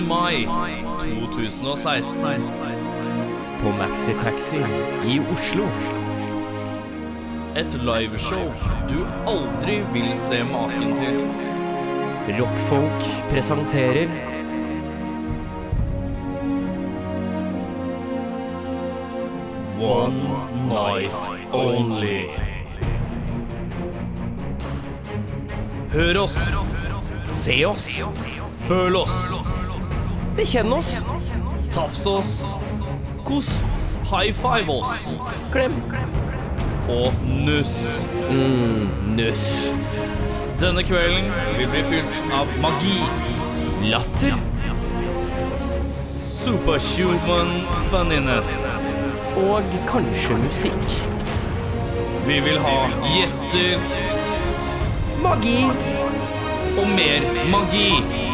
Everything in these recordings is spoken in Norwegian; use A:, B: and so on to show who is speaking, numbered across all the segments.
A: Mai 2016.
B: På Maxi Taxi i Oslo.
A: Et liveshow du aldri vil se maken til.
B: Rockfolk presenterer
A: One night only. Hør oss,
B: Se oss,
A: føl oss,
B: bekjenn oss,
A: tafs oss,
B: kos,
A: high five oss
B: klem,
A: og nuss.
B: nuss,
A: Denne kvelden vil bli fylt av magi,
B: latter
A: superhuman funniness.
B: og kanskje musikk.
A: Vi vil ha gjester
B: Magi.
A: og mer magi.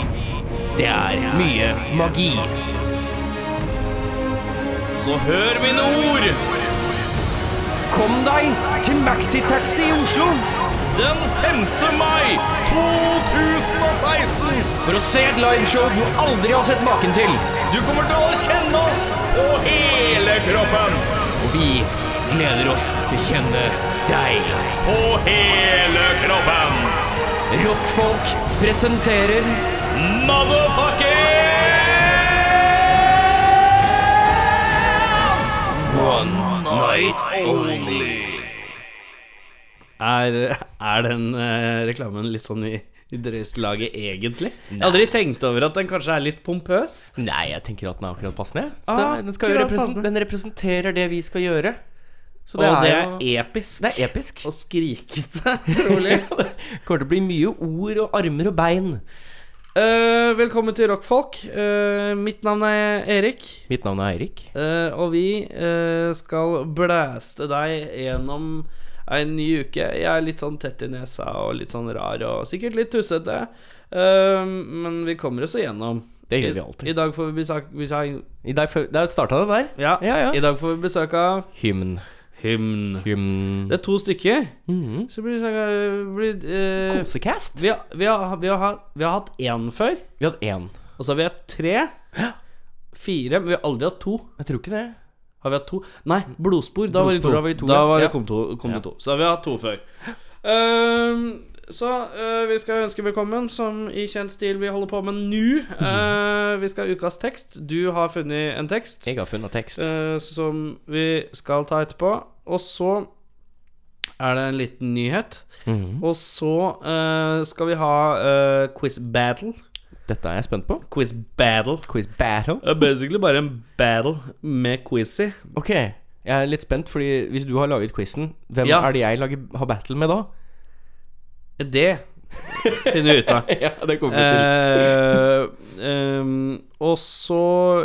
B: Det er mye magi.
A: Så hør mine ord!
B: Kom deg til Maxitaxi i Oslo
A: Den 5. mai 2016.
B: for å se et liveshow du aldri har sett maken til.
A: Du kommer til å kjenne oss på hele kroppen.
B: Og vi gleder oss til å kjenne deg.
A: På hele kroppen.
B: Rockfolk presenterer
A: Motherfucking One night only.
C: Er, er den eh, reklamen litt sånn i, i drøyeste laget, egentlig? Jeg har aldri tenkt over at den kanskje er litt pompøs.
B: Nei, jeg tenker at den er akkurat passende.
C: Ah,
B: den, den, skal jo
C: akkurat
B: represen-
C: passende.
B: den representerer det vi skal gjøre. Så
C: og det
B: jo-
C: er episk.
B: Det er episk.
C: Og skrikete, trolig.
B: kommer til å bli mye ord og armer og bein.
C: Eh, velkommen til Rockfolk. Uh, mitt navn er Erik.
B: Mitt navn er Eirik.
C: Uh, og vi skal blæste deg gjennom en ny uke. Jeg er litt sånn tett i nesa og litt sånn rar og sikkert litt tussete. Men vi kommer oss igjennom.
B: Det gjør vi alltid.
C: I dag får vi besøk, besøk
B: I dag, der starta det der.
C: ja,
B: Ja, ja.
C: I dag får vi besøk av
B: Hymn.
C: Hymn.
B: Hymn.
C: Det er to stykker.
B: Mhm.
C: Så blir det sånn eh,
B: Kosecast.
C: vi, har, vi, har, vi, har, vi har hatt én før,
B: Vi har hatt én.
C: og så har vi hatt tre. Fire, men vi har aldri hatt to.
B: Jeg tror ikke det.
C: Har vi hatt to? Nei, blodspor. Da var det to.
B: Blodspor, da var det to,
C: Da var det kom, to, kom
B: Ja.
C: det to. Så har vi hatt to før. Ehm, så uh, vi skal ønske velkommen, som i kjent stil vi holder på med nå. Uh, vi skal ha ukas tekst. Du har funnet en tekst
B: Jeg har funnet tekst.
C: Uh, som vi skal ta etterpå. Og så er det en liten nyhet.
B: Mhm.
C: Og så skal vi ha quiz battle.
B: Dette er jeg spent på.
C: Quiz battle.
B: Quiz battle.
C: Basically bare en battle med quiz i.
B: Ok, jeg er litt spent, fordi hvis du har laget quizen, hvem
C: Ja.
B: er det jeg lager, har battle med da?
C: Det finner vi ut av.
B: ja, det kommer vi til.
C: Eh, um, og så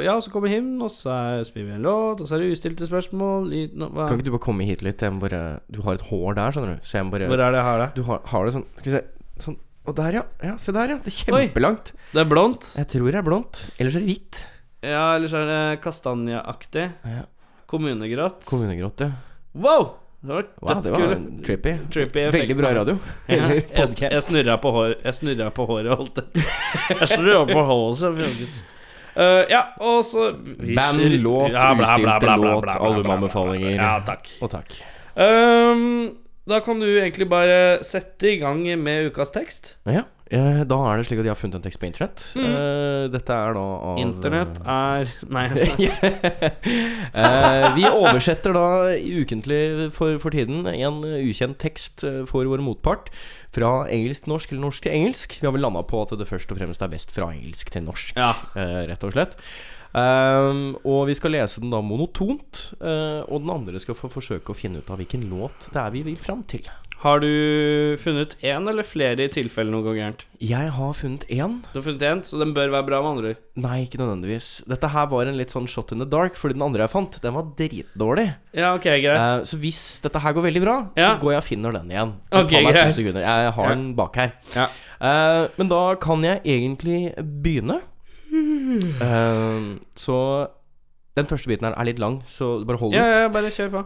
C: Ja, så kommer hymn, og så er, spiller vi en låt, og så er det ustilte spørsmål. I, no?
B: Kan ikke du bare komme hit litt? Bare, du har et hår der, skjønner du. Så jeg bare
C: Hvor er det jeg har det?
B: Du har, har det sånn Skal vi se Sånn Og der, ja. ja. Se der, ja. Det er kjempelangt.
C: Det er blondt.
B: Jeg tror det er blondt. Ellers er det hvitt.
C: Ja, ellers er det kastanjeaktig.
B: Ja.
C: Kommunegrått.
B: Kommunegrått, ja.
C: Wow! Det var
B: Wow, det var trippy.
C: Trippy.
B: Veldig bra radio.
C: Ja,
B: Eller
C: jeg, jeg snurra på, hår, jeg snurra på håret, holdt det. Jeg snurra på håret, så funket. Uh, ja, og så
B: Band, låt,
C: Ja, bla, bla,
B: ustilte
C: bla, bla,
B: låt,
C: bla, bla,
B: albumanbefalinger.
C: Ja, takk.
B: Og takk.
C: Um, da kan du egentlig bare sette i gang med ukas tekst.
B: Ja, Eh, da er det slik at de har funnet en tekst på internett. Eh, dette er da av
C: Mm. Internett er Nei.
B: Eh, vi oversetter da ukentlig for, for tiden en ukjent tekst eh, for vår motpart. Fra engelsk til norsk eller norsk til engelsk. Vi har vel landa på at det først og fremst er best fra engelsk til norsk.
C: Ja.
B: eh, rett og slett. Um, og vi skal lese den da monotont. uh, og den andre skal få forsøke å finne ut av hvilken låt det er vi vil fram til.
C: Har du funnet én eller flere i tilfelle noe går gærent?
B: Jeg har funnet én.
C: Du har funnet én, så den bør være bra med andre ord.
B: Nei, ikke nødvendigvis. Dette her var en litt sånn shot in the dark, fordi den andre jeg fant, den var dritdårlig.
C: Ja, ok, greit.
B: uh, så hvis dette her går veldig bra,
C: Ja.
B: så går jeg og finner den igjen. Det
C: Ok, greit.
B: Jeg har
C: Ja.
B: den bak her.
C: Ja.
B: Uh, men da kan jeg egentlig begynne. Uh, så den første biten her er litt lang, så bare hold
C: ja,
B: ut.
C: ja, bare kjør på.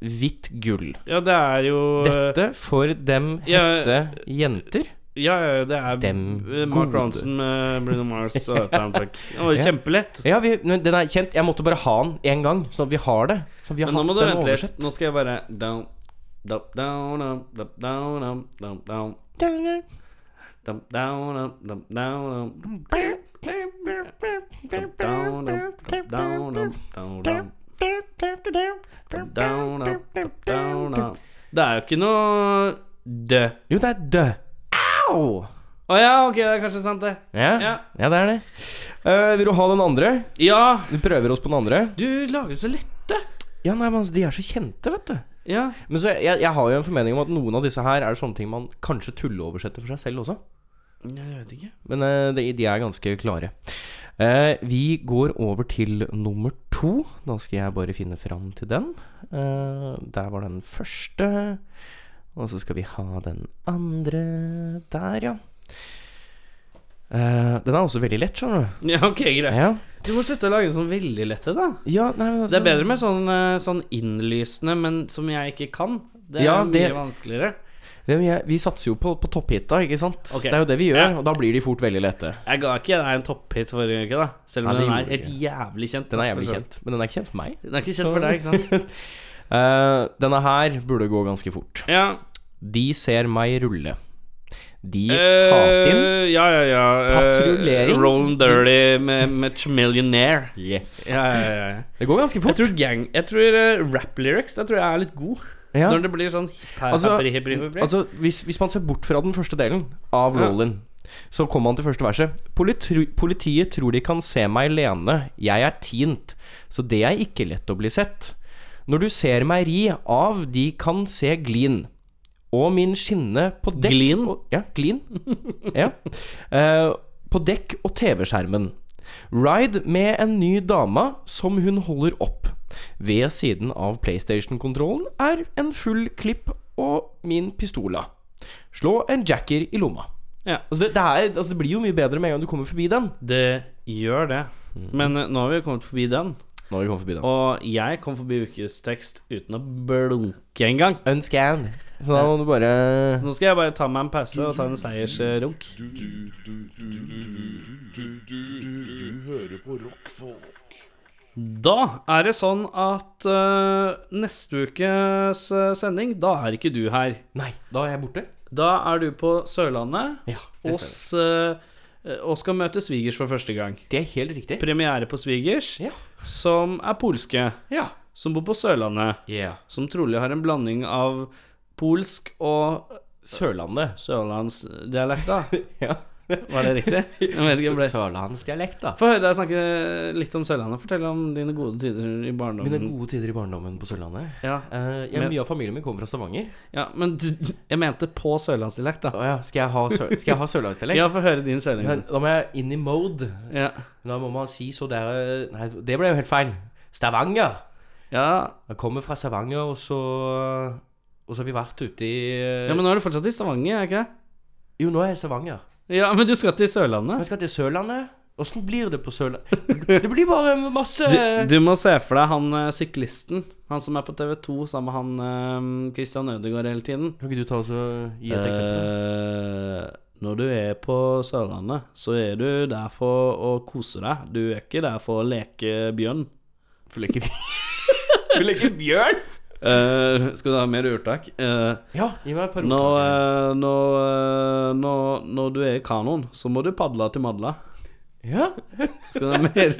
B: hvitt gull.
C: Ja, det er jo eh,
B: Dette for dem hette ja, jenter.
C: Ja, ja, det er
B: dem
C: eh, Mark
B: gode.
C: Ronson med Bruno Mars og
B: Outland
C: Kjempelett.
B: Ja, vi, den er kjent. Jeg måtte bare ha den én gang, Så vi har det. Vi har
C: Men nå må du vente litt. Nå skal jeg bare down, down, down, down, down, down, down. Dum, down, dum, down, dum, down, dum, down, dum, down, dum, down, dum. Det er jo ikke noe dø.
B: Jo, det er dø. Au!
C: Å ja, ok, det er kanskje sant, det.
B: Ja,
C: Ja.
B: ja det er det. Eh, vil du ha den andre?
C: Ja,
B: Vi prøver oss på den andre.
C: du lager så lette.
B: Ja, nei, men altså, De er så kjente, vet du.
C: Ja.
B: Men så jeg, jeg har jo en formening om at noen av disse her er det sånne ting man kanskje tulleoversetter for seg selv også.
C: Jeg vet ikke.
B: Men eh, de, de er ganske klare. Eh, vi går over til nummer to. Da skal jeg bare finne fram til den. Eh, der var den første. Og så skal vi ha den andre der, ja. Eh, den er også veldig lett, skjønner du.
C: Ja, ok, greit.
B: Ja,
C: Du må slutte å lage sånn veldig lette, da.
B: ja nei, men altså,
C: Det er bedre med sånn, eh, sånn innlysende, men som jeg ikke kan. Det er
B: Ja,
C: mye
B: det-
C: vanskeligere.
B: Jeg, Vi satser jo på, på topphita, ikke sant?
C: Okay.
B: Det er jo det vi gjør,
C: Ja.
B: og da blir de fort veldig lette.
C: Jeg ga ikke deg en topphit forrige uke, da. Selv om
B: Nei,
C: den er helt jævlig kjent.
B: Den er jævlig kjent, men den er ikke kjent for meg.
C: Den er ikke kjent
B: Så-
C: for deg, ikke sant?
B: uh, denne her burde gå ganske fort.
C: Ja.
B: De ser meg rulle. De
C: Uh, ja, ja, ja. eh,
B: Patruljering.
C: Rollin' Dirty med, med Millionaire.
B: Yes.
C: Ja, ja, ja.
B: Det går ganske
C: Jeg
B: fort.
C: tror gang Jeg tror uh, rap lyrics Da tror jeg er litt god.
B: Ja.
C: Når det blir sånn hipp,
B: Altså,
C: hipp, hipp.
B: Altså, hvis, hvis man ser bort fra den første delen av
C: Ja.
B: Så kommer man til første verset. Politi politiet tror de kan se meg lene. Jeg er tint, så det er ikke lett å bli sett. Når du ser meg ri av, de kan se glin. Og min skinne på dekk
C: Glin?
B: Og, ja, glin. ja. Uh, på dekk og TV-skjermen. Ride med en ny dama som hun holder opp. Ved siden av PlayStation-kontrollen er en full klipp og min pistola. Slå en jacker i lomma.
C: Ja.
B: Altså det, det, er, altså det blir jo mye bedre med en gang du kommer forbi den.
C: Det gjør det.
B: Mhm.
C: Men uh, nå har vi kommet forbi den.
B: Nå har vi kommet forbi den
C: Og jeg kom forbi ukes tekst uten å blunke engang.
B: Unscan. Så da må du bare
C: Så nå skal jeg bare ta meg en pause og ta en seiersrunk.
D: Du hører på rockfolk.
C: Da er det sånn at uh, neste ukes eh, sending, da er ikke du her.
B: Nei, da er jeg borte.
C: Da er du på Sørlandet
B: Ja, det
C: og, s- eh, og skal møte svigers for første gang.
B: Det er helt riktig.
C: Premiere på svigers,
B: Ja.
C: som er polske.
B: Ja.
C: Som bor på Sørlandet.
B: Yeah.
C: Som trolig har en blanding av polsk og
B: Sørlandet.
C: Sørlandsdialekta.
B: Ja.
C: Var det riktig?
B: Sørlandsdialekt, da.
C: Få høre deg snakke litt om Sørlandet. Fortell om dine gode tider i
B: Mine
C: barndommen.
B: gode tider i barndommen på Sørlandet.
C: Ja,
B: Eh, jeg,
C: Men-
B: mye av familien min kommer fra Stavanger.
C: ja, men du, jeg mente på sørlandsdialekt, da.
B: Å ja, skal jeg ha, sør, skal jeg ha sørlandsdialekt?
C: Ja, få høre din sørlandsdialekt.
B: Da må jeg inn i mode.
C: Ja.
B: Da må man si så der Nei, det ble jo helt feil. Stavanger.
C: ja.
B: Jeg kommer fra Stavanger, og så Og så har vi vært ute i
C: Ja, men nå er du fortsatt i Stavanger, er ikke det?
B: Jo, nå er jeg i Stavanger.
C: Ja, men du skal til Sørlandet?
B: Jeg skal til Sørlandet. Åssen blir det på Sørlandet? Det blir bare masse
C: Du, du må se for deg han eh, syklisten. Han som er på TV2 sammen med han eh, Christian Ødegaard hele tiden.
B: Kan ikke du ta oss og gi et eksempel?
C: Eh, når du er på Sørlandet, så er du der for å kose deg. Du er ikke der for å leke bjørn.
B: For leker For leker bjørn?
C: Eh, skal du ha mer urtak? Uh,
B: Ja, gi meg et par
C: når,
B: ordtak.
C: eh, når, når, når du er i kanoen, så må du padle til Madla.
B: Ja,
C: Skal du ha mer?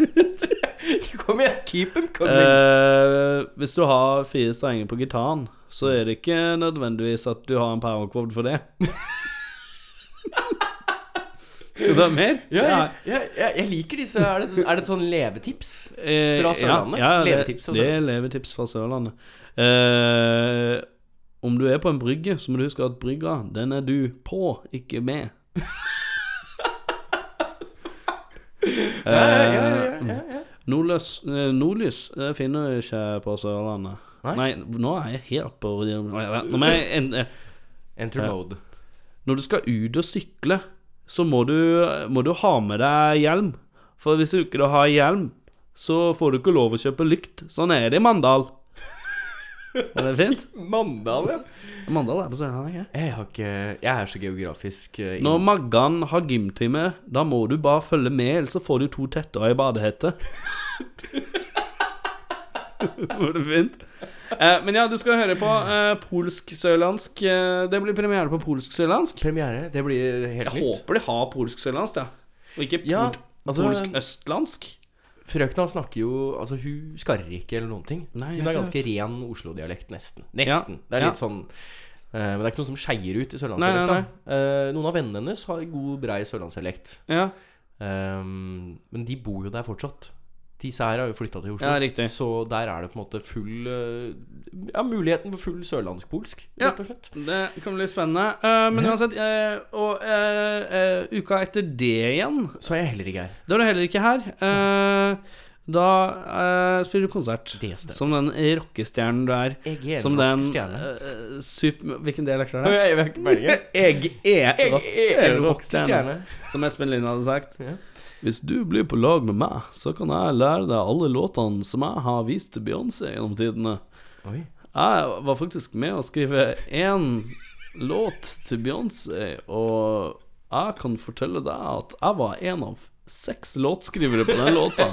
B: kom igjen. Keep them coming.
C: Eh, hvis du har fire strenger på gitaren, så er det ikke nødvendigvis at du har en powercord for det. Skal du ha mer?
B: ja, jeg, jeg, jeg, jeg liker disse. Er det, er det et sånn levetips?
C: Eh,
B: Fra Sørlandet?
C: Ja, ja
B: Levetips fra
C: Sørlandet. det er levetips fra Sørlandet. Eh, om du er på en brygge, så må du huske at brygga, den er du på, ikke med.
B: Ja, ja, ja, ja, ja.
C: Nordlys, eh, nordlys det finner du ikke på Sørlandet.
B: Nei.
C: Nei, nå er jeg helt på Nå må jeg en, eh,
B: Enter mode.
C: Når du skal ut og sykle, så må du, må du ha med deg hjelm. For hvis du ikke har hjelm, så får du ikke lov å kjøpe lykt. Sånn er det i Mandal. Er det fint?
B: Mandal, ja.
C: Mandal er på Sørlandet, ikke?
B: Jeg har ikke Jeg er så geografisk eh, inn-
C: Når Maggan har gymtime, da må du bare følge med, ellers så får du to tetter i badehette. Var det fint? Eh, men ja, du skal høre på eh, polsk-sørlandsk. Eh, det blir premiere på polsk-sørlandsk.
B: Premiere. Det blir helt
C: Jeg
B: nytt.
C: håper de har polsk-sørlandsk, ja. Og ikke
B: Ja,
C: pol-
B: altså-
C: polsk-østlandsk.
B: Frøkna snakker jo Altså, hun skarrer ikke eller noen ting.
C: Nei,
B: hun
C: har
B: ganske
C: vet.
B: ren Oslo-dialekt, nesten.
C: Ja,
B: Det er litt sånn eh, Men det er ikke noe som skeier ut i sørlandsdialekta. Eh, noen av vennene hennes har god, brei sørlandsdialekt.
C: Ja,
B: Um, men de bor jo der fortsatt. Disse her har jo flytta til Oslo.
C: ja riktig.
B: Så der er det på en måte full eh, Ja, muligheten for full sørlandsk-polsk,
C: Ja.
B: rett og slett.
C: Det kan bli spennende. Eh, men uansett, eh, og eh, eh, uka etter det igjen
B: Så er jeg heller ikke her.
C: Da er du heller ikke her. Eh, da eh, spiller du konsert.
B: Det stemmer.
C: Som den rockestjernen du er.
B: Jeg er
C: Som den
B: rockestjerne.
C: eh, super... Hvilken del er det?
B: Jeg vet ikke meningen.
C: Jeg er,
B: Jeg er
C: rockestjerne. Som Espen Lind hadde sagt.
B: Ja.
C: Hvis du blir på lag med meg, så kan jeg lære deg alle låtene som jeg har vist til Beyoncé gjennom tidene.
B: Oi.
C: Jeg var faktisk med å skrive én låt til Beyoncé, og jeg kan fortelle deg at jeg var en av seks låtskrivere på den låta.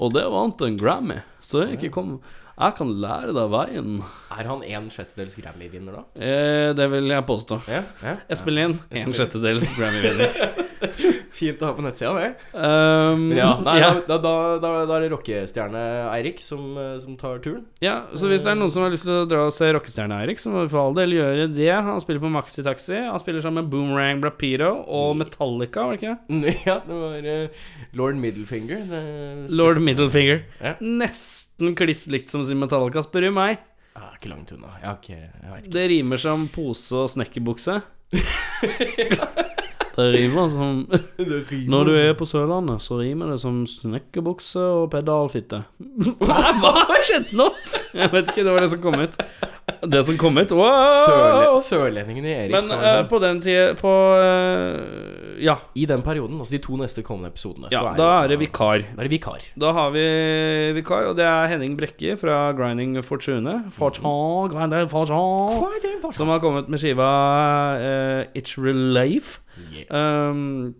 C: Og det vant en Grammy, så jeg ikke kom Jeg kan lære deg veien.
B: Er han en sjettedels Grammy-vinner, da?
C: Eh, det vil jeg påstå.
B: Ja, ja.
C: Espen Lind, en sjettedels Grammy-vinner.
B: Fint å ha på nettsida, det.
C: Um,
B: Ja, nei,
C: ja.
B: Da, da, da, da er det rockestjerne Eirik som, eh, som tar turen.
C: Ja, så hvis det er noen som har lyst til å dra og se Rockestjerne-Eirik, så må vi for all del gjøre det. Han spiller på Maxi Taxi. Han spiller sammen med Boomerang Brapito og Metallica, var det ikke?
B: Ja, det var uh, Lord Middlefinger. Det
C: Lord Middlefinger.
B: Ja.
C: Nesten kliss likt som sin Metallica, spør du meg.
B: Ah, ikke langt unna. Jeg ikke Jeg vet ikke.
C: Det rimer som pose og snekkerbukse. Det rimer som Når du er på Sørlandet, så rimer det som snekkerbukse og pedalfitte. Hva, har skjedd nå? Jeg vet ikke, det var det som kom ut. Det som kom ut?
B: Sørle Sørlendingen i Erik
C: Men eh, på den tida På eh, Ja.
B: I den perioden, altså de to neste kommende episodene,
C: ja
B: så
C: da er det vikar.
B: Da er det vikar.
C: Da har vi vikar, og det er Henning Brekke fra Grinding Fortune. Fortune, Grinding Fortune som har kommet med skiva uh, It's Real Life. Um,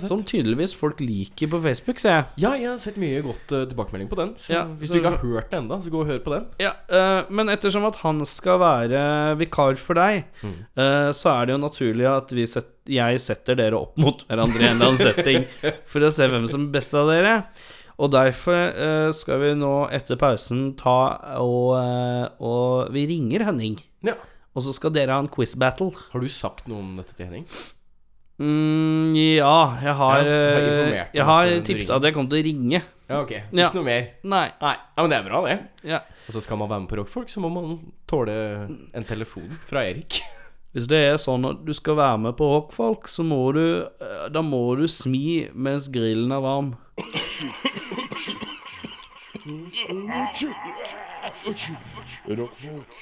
C: som tydeligvis folk liker på Facebook, ser jeg.
B: Ja, jeg har sett mye godt uh, tilbakemelding på den. Så
C: Ja,
B: hvis du ikke har hørt den ennå, så gå og hør på den.
C: Ja, uh, Men ettersom at han skal være vikar for deg, eh, så er det jo naturlig at vi set, jeg setter dere opp mot hverandre i en eller annen setting for å se hvem som er best av dere. Og derfor uh, skal vi nå etter pausen ta og, uh, og Vi ringer Henning.
B: Ja.
C: Og så skal dere ha en quiz battle.
B: Har du sagt noe om dette til Henning?
C: Mm, ja, jeg har,
B: Ja,
C: Jeg har
B: eh,
C: tipsa at jeg kommer til å ringe.
B: Ja, ok. Ikke
C: Ja.
B: noe mer?
C: Nei.
B: Nei. Ja, men det er bra, det.
C: Ja.
B: Og så skal man være med på Rockfolk, så må man tåle en telefon fra Erik.
C: Hvis det er sånn at du skal være med på rockfolk, så må du eh, Da må du smi mens grillen er varm.
D: Rockfolk.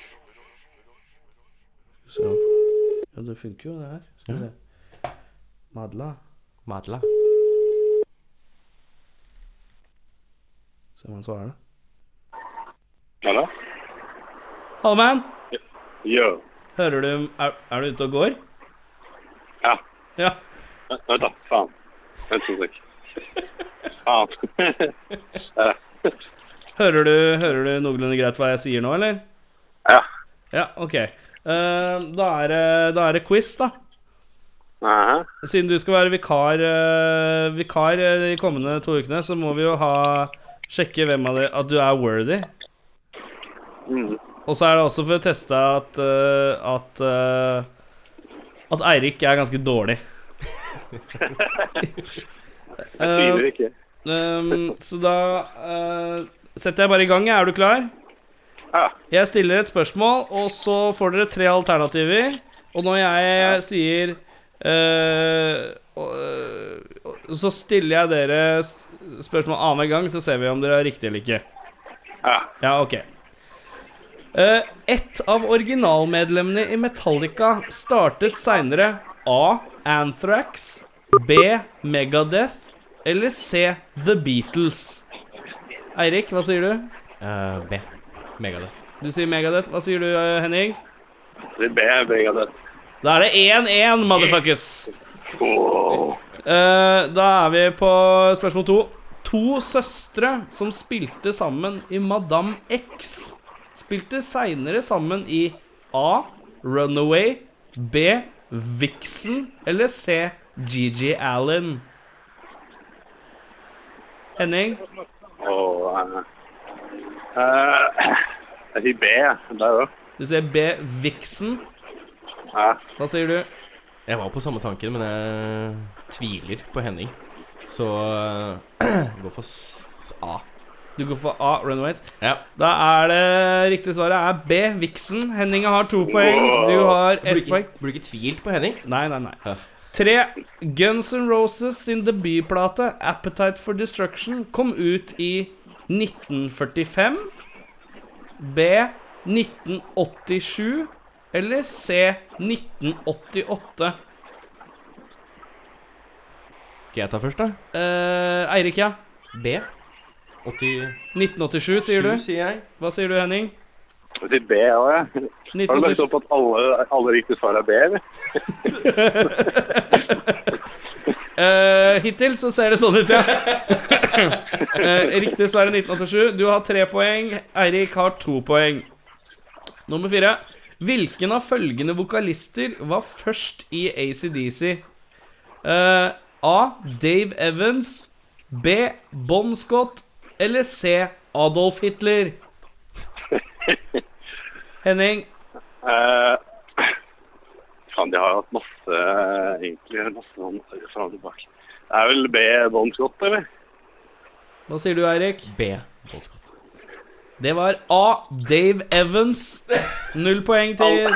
C: Så Ja, det funker jo, det her. Skal vi se. Madla.
B: Madla.
C: Se om han svarer, da.
E: Hallo?
C: Hallo, man.
E: Yo.
C: Hører du er, er du ute og går?
E: Ja.
C: Ja.
E: Vent, da. Faen. Vent to sek. Faen.
C: Hører du, hører du noenlunde greit hva jeg sier nå, eller?
E: ja.
C: Ja, OK. Uh, da, er det, da er det quiz, da.
E: Aha.
C: Siden du skal være vikar, uh, vikar eh, de kommende to ukene, så må vi jo ha sjekke hvem av de, At du er worthy.
E: Mm.
C: Og så er det også for å teste at uh, At uh, At Eirik er ganske dårlig.
E: Jeg tviler ikke.
C: Um, så da uh, setter jeg bare i gang. Er du klar?
E: Ja.
C: Jeg stiller et spørsmål, og så får dere tre alternativer. Og når jeg sier eh, eh, Så stiller jeg dere spørsmål annenhver gang, så ser vi om dere er riktig eller ikke.
E: Ja.
C: Ja, ok. Eh, ett av originalmedlemmene i Metallica startet seinere A. Anthrax, B. Megadeth eller C. The Beatles. Eirik, hva sier du?
B: Uh, B. Megadeth.
C: Du sier Megadeth. Hva sier du, eh, Henning?
E: Det er B. Megadeth.
C: Da er det 1-1, motherfuckers. Eh, da er vi på spørsmål to. To søstre som spilte sammen i Madame X, spilte seinere sammen i A. Runaway, B. Vixen eller C. Gigi Allen. Henning,
E: Oh, uh, uh, Jeg sier B der òg.
C: du sier B. Vixen.
E: Ja.
C: Hva sier du?
B: Jeg var på samme tanken, men jeg tviler på Henning. Så uh, gå for A.
C: Du går for A. Runaways.
B: Ja.
C: Da er det riktig svaret er B. Vixen. Henning har to poeng. Du har ett poeng.
B: burde ikke tvilt på Henning.
C: Nei, nei, nei. Tre. Guns N' Roses sin debutplate 'Appetite for Destruction' kom ut i 1945. B. 1987. Eller C. 1988.
B: Skal jeg ta først, da?
C: Eh, Eirik, ja.
B: B. 87,
C: 1987, sier du.
B: sier jeg.
C: Hva sier du, Henning?
E: Jeg sier B òg, jeg. Har du lagt opp at alle, alle riktige svar er B, eller?
C: uh, hittil så ser det sånn ut, ja. uh, riktig svar er 1987. Du har tre poeng. Eirik har to poeng. Nummer fire. Hvilken av følgende vokalister var først i ACDC? Uh, A. Dave Evans. B. Bon Scott. Eller C. Adolf Hitler. Henning.
E: Eh, Faen, de har jo hatt masse egentlig masse sånn fram og tilbake. Det er vel B Don Scott, eller?
C: Hva sier du, Eirik?
B: B. Don Scott.
C: Det var A. Dave Evans. Null poeng til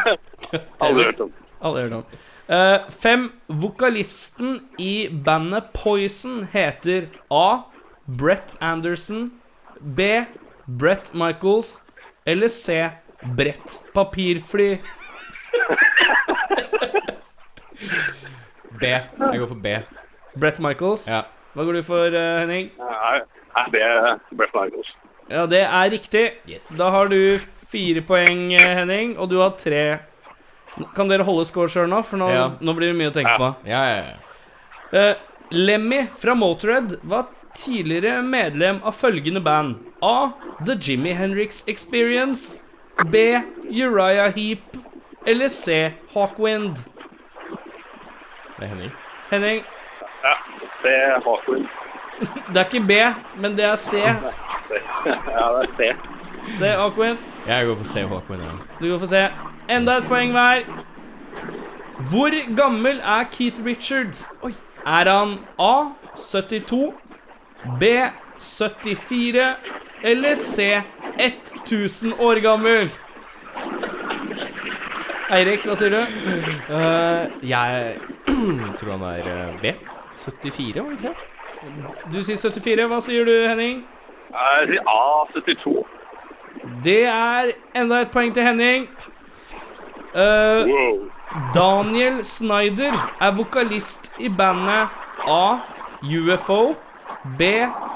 E: Aldri hørt om.
C: Aldri hørt om. Uh, fem. Vokalisten i bandet Poison heter A. Brett Anderson. B. Brett Michaels. Eller C. Brett Papirfly.
B: B. Jeg går for B.
C: Brett Michaels.
B: Ja.
C: Hva går du for, eh, Henning?
E: Nei, det B Brett Michaels.
C: Ja, det er riktig.
B: Yes.
C: Da har du fire poeng, eh, Henning, og du har tre. Kan dere holde score sjøl nå? For nå,
B: Ja.
C: nå blir det mye å tenke på.
B: Ja, ja, ja.
C: Eh, Lemmy fra Motorhead var tidligere medlem av følgende band. A. The Jimmy Henriks Experience. B. Uriah Heap. Eller C. Hawkwind.
B: Det er Henning.
C: Henning,
E: Ja, B Hawkwind.
C: det er ikke B, men det er C.
E: Ja, det er C.
C: C. Hawkwind.
B: Jeg går for C. Hawkwind. Ja.
C: Du går for C. Enda et poeng hver. Hvor gammel er Keith Richards? Oi. Er han A. 72, B. 74 eller C. 1000 år gammel? Eirik, hva sier du?
B: Uh, jeg tror han er eh, B. 74, var det ikke det?
C: Du sier 74. Hva sier du, Henning?
E: Jeg sier A72.
C: Det er enda et poeng til Henning. Uh,
E: Wow.
C: Daniel Snyder er vokalist i bandet A. UFO, B.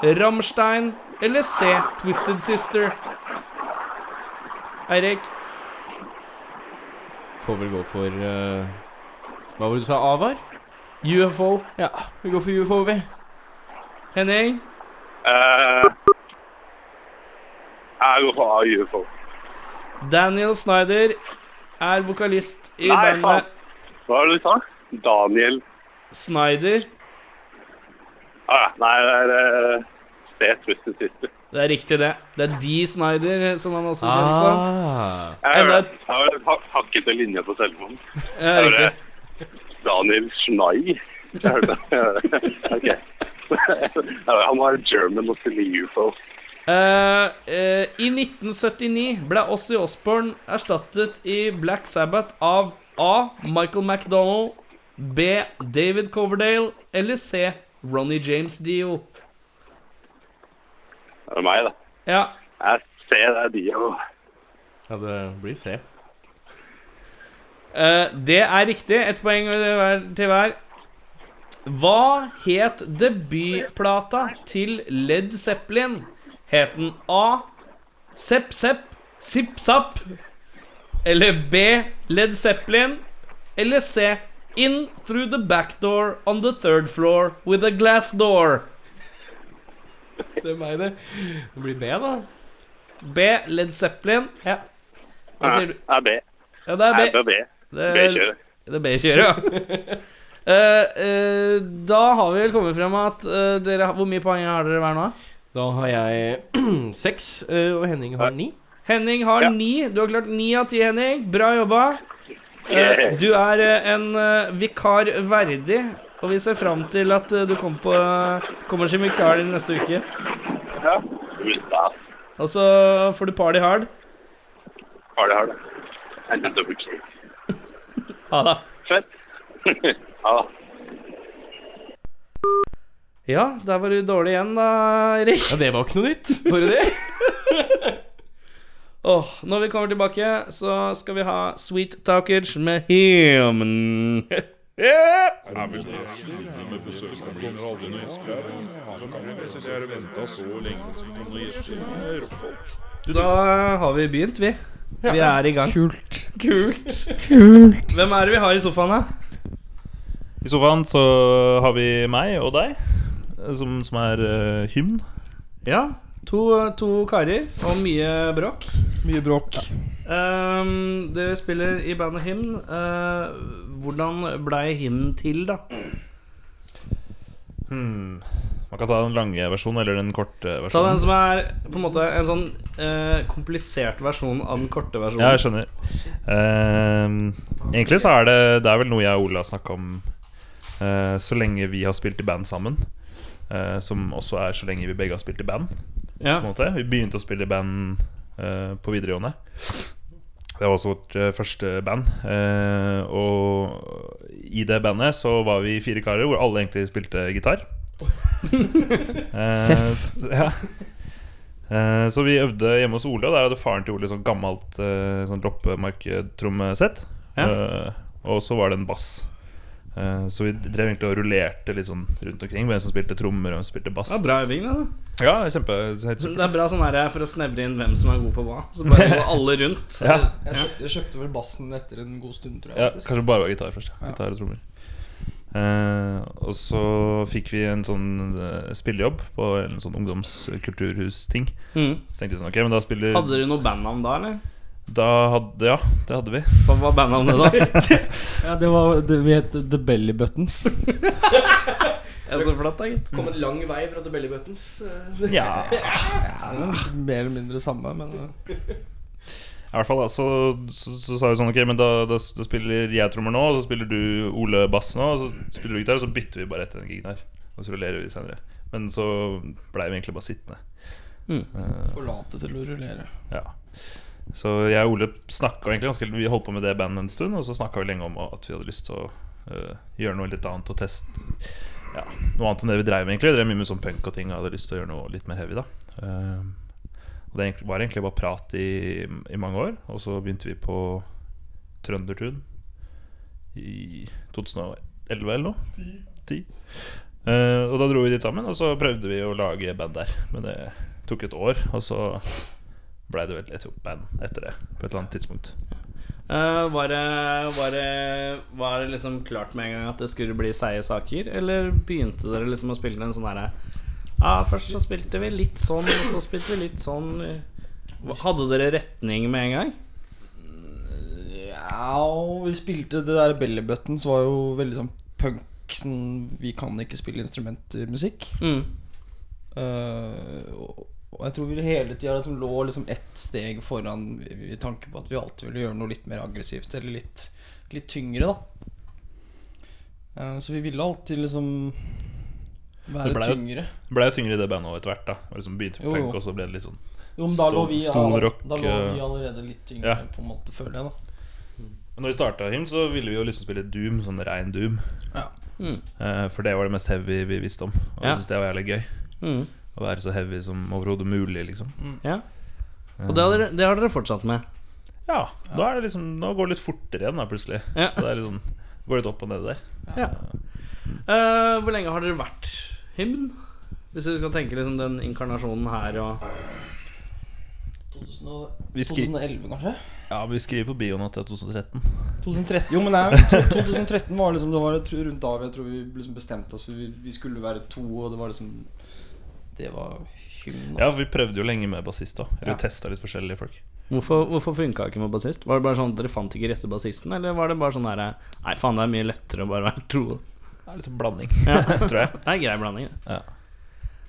C: Rammstein eller C. Twisted Sister? Eirik?
B: Får vel gå for uh, Hva var det du sa A var?
C: UFO?
B: Ja, vi går for UFO, vi.
C: Henning?
E: Uh, jeg går for A, UFO.
C: Daniel Snyder er vokalist i
E: Nei,
C: bandet
E: faen. Hva var det du sa? Daniel
C: Snyder.
E: Ah. Nei, det er C. Twisted Sister.
C: Det er riktig, det. Det er de Snyder, som han også kjent som.
B: Ah.
E: Jeg har har en hakkete linje på telefonen.
C: Ja,
E: Det
C: riktig.
E: Daniel Schnei. Jeg hørte det. Ok. Han var German og UFO.
C: Uh, uh, I 1979 ble Ossie Osborne erstattet i Black Sabbath av A. Michael McDonald, B. David Coverdale eller C. Ronny James Dio.
E: Det er meg, da.
C: Ja,
E: Jeg ser det er de
B: Ja, det blir C.
C: uh, det er riktig. Ett poeng til hver- Hva het debutplata til Led Zeppelin? Het den A. Sepp Sepp Zipp-Zapp? Eller B. Led Zeppelin? Eller C. In through the back door on the third floor with a glass door?
B: Det er meg, det. Det blir B, da.
C: B. Led Zeppelin.
B: Ja.
C: Hva sier du?
E: Det er B.
C: Ja, det er B.
E: er B.
C: Det er,
E: B-kjøret.
C: det er B-kjøret, ja. uh, uh, da har vi vel kommet frem at uh, dere har- Hvor mye poeng har dere hver nå?
B: Da har jeg seks, eh, og Henning har ni.
C: Henning har
E: Ja.
C: ni. Du har klart ni av ti, Henning. Bra jobba. Eh, du er eh, en eh, vikar verdig, og vi ser fram til at du kommer, på, kommer som vikar din neste uke.
E: Ja. Det.
C: Og så får du party hard.
E: Party hard. har det. And a double K.
C: Ha det.
E: Fett. Ha da.
C: Ja, der var du dårlig igjen, da, Erik.
B: Ja, det var ikke noe nytt. Bare det.
C: Åh, når vi kommer tilbake, så skal vi ha Sweet Talkage med
D: det her? Da
C: har vi begynt, vi. Vi er i gang.
F: Kult.
C: Kult. Hvem er det vi har i sofaen, da?
F: I sofaen så har vi meg og deg, som, som er uh, hymn.
C: Ja, to, to karer og mye bråk.
F: Mye bråk.
C: Um, dere spiller i bandet Hymn. Uh, hvordan blei Hymn til, da?
F: Hmm. Man kan ta den lange versjonen eller den korte versjonen.
C: Ta den som er på en måte en sånn uh, komplisert versjon av den korte versjonen.
F: Ja, jeg skjønner. Ehm, egentlig så er det Det er vel noe jeg og Ole har snakka om eh, så lenge vi har spilt i band sammen. Eh, som også er så lenge vi begge har spilt i band.
C: Ja.
F: På en måte Vi begynte å spille i band uh, på videregående. Det var også vårt eh, første band. Eh, og i det bandet så var vi fire karer hvor alle egentlig spilte gitar. Eh,
B: Seff.
F: Ja. Eh, så vi øvde hjemme hos Ole, og der hadde faren til Ole sånn gammelt uh, sånn loppemarktrommesett.
C: Ja.
F: Eh, og så var det en bass. Eh, så vi drev egentlig og rullerte litt sånn rundt omkring. Hvem som spilte trommer, og hvem som spilte bass.
C: Ja, bra øving, da.
F: Ja, kjempe, kjempe.
C: Det er bra sånn her for å snevre inn hvem som er god på hva. Så bare gå alle rundt.
F: Ja.
G: Jeg jeg kjøpte vel bassen etter en god stund, tror jeg.
F: Ja,
G: faktisk.
F: kanskje bare var gitar først.
G: Ja.
F: Gitar og trommer. Eh, og så fikk vi en sånn eh, spillejobb på en sånn ungdomskulturhus-ting.
C: Mm.
F: Så tenkte vi sånn, ok, men da spiller
C: Hadde dere noe bandnavn da, eller?
F: Da hadde Ja, det hadde vi.
C: Hva var bandnavnet da?
G: Ja, det var det, Vi het The Belly Buttons.
C: Ja, så flatt, da, gitt.
B: Kom en lang vei fra The Belly Buttons. eh.
F: Ja,
G: Ja, mer eller mindre samme, men uh,
F: i hvert fall da Så, så, så sa vi sånn Ok, men da, da, da spiller jeg trommer nå, og så spiller du Ole bass nå, og så spiller du gitar, og så bytter vi bare etter den gigen her. Og så rullerer vi senere. Men så blei vi egentlig bare sittende.
C: Mm.
F: Uh,
G: forlate til å rullere.
F: Ja Så jeg og Ole egentlig ganske Vi holdt på med det bandet en stund, og så snakka vi lenge om at vi hadde lyst til å uh, gjøre noe litt annet og teste ja, noe annet enn det vi drev med, egentlig. Vi drev mye med sånn punk og ting og hadde lyst til å gjøre noe litt mer heavy, da. uh, og det var egentlig bare prat i, i mange år, og så begynte vi på Trøndertun i 2011 eller noe. Ti. Eh, og da dro vi dit sammen, og så prøvde vi å lage band der. Men det tok et år, og så blei det vel et band etter det, på et eller annet tidspunkt.
C: Uh, var, det, var, det, var det liksom klart med en gang at det skulle bli seige saker, eller begynte dere liksom å spille en sånn herre Ja, først så spilte vi litt sånn, og så spilte vi litt sånn. Hadde dere retning med en gang?
G: Ja, vi spilte det der Belly Buttons var jo veldig sånn punk. Sånn, vi kan ikke spille instrumentmusikk.
C: Mm.
G: Eh, og, jeg tror vi hele tida liksom lå liksom ett steg foran i, tanke på at vi alltid ville gjøre noe litt mer aggressivt eller litt, litt tyngre, da. Eh, så vi ville alltid liksom være
F: Det ble
G: tyngre.
F: Det blei jo tyngre i det bandet etter hvert. da Og liksom Begynte på punk, og så ble det litt sånn
G: Jo, men da lå vi,
F: stolrock,
G: da lå vi
F: eh,
G: allerede litt tyngre,
F: ja.
G: på en måte, føler jeg, da.
F: Men når vi starta Hymn, så ville vi jo liksom spille Doom, sånn rein Doom.
G: Ja.
C: Mm.
F: Eh, for det var det mest heavy vi visste om. Og
C: Ja.
F: jeg syntes det var jævlig gøy.
C: Mm.
F: Å være så heavy som overhodet mulig, liksom.
C: Ja. Og det har, dere, det har dere fortsatt med?
F: Ja, da er det liksom Nå går det litt fortere igjen, da, plutselig.
C: Ja.
F: Det er litt sånn Går litt opp og ned der.
C: Ja. Uh, hvor lenge har dere vært hymn? Hvis du skal tenke liksom den inkarnasjonen her og
G: 2000 og-
F: Vi skri-
G: 2011, kanskje?
F: Ja, vi skriver på bioen at det er 2013.
G: 2013 Jo, men nei, 2013 var liksom Det var rundt da jeg tror vi liksom bestemte oss for vi, vi skulle være to, og det var liksom Det var hymn.
F: Ja, for vi prøvde jo lenge med bassist òg. Vi
G: Ja.
F: testa litt forskjellige folk.
C: Hvorfor, hvorfor funka ikke med bassist? Var det bare sånn at dere fant ikke rette bassisten? Eller var det bare sånn herre Nei, faen, det er mye lettere å bare være to.
F: Det er litt sånn blanding,
C: Ja.
F: tror jeg.
C: Det er grei blanding. det.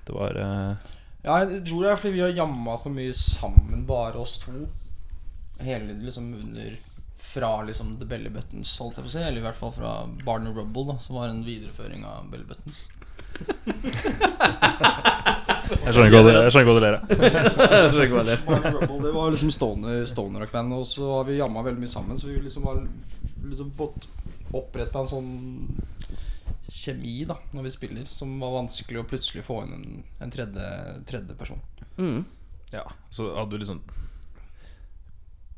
F: Det var uh...
G: Ja, jeg tror det er fordi vi har jamma så mye sammen, bare oss to. Hele liksom under Fra liksom The Belly Buttons, holdt jeg på å si. Eller i hvert fall fra Barn Rubble, da som var en videreføring av Belly Buttons.
F: Jeg skjønner ikke hva du- jeg skjønner ikke hva du ler av.
C: Det.
G: Det var liksom stoner, stoner rock band, og så har vi jamma veldig mye sammen. Så vi liksom har liksom fått oppretta en sånn kjemi da når vi spiller, som var vanskelig å plutselig få inn en, en tredje, tredje person.
C: Mm.
F: Ja, så hadde du liksom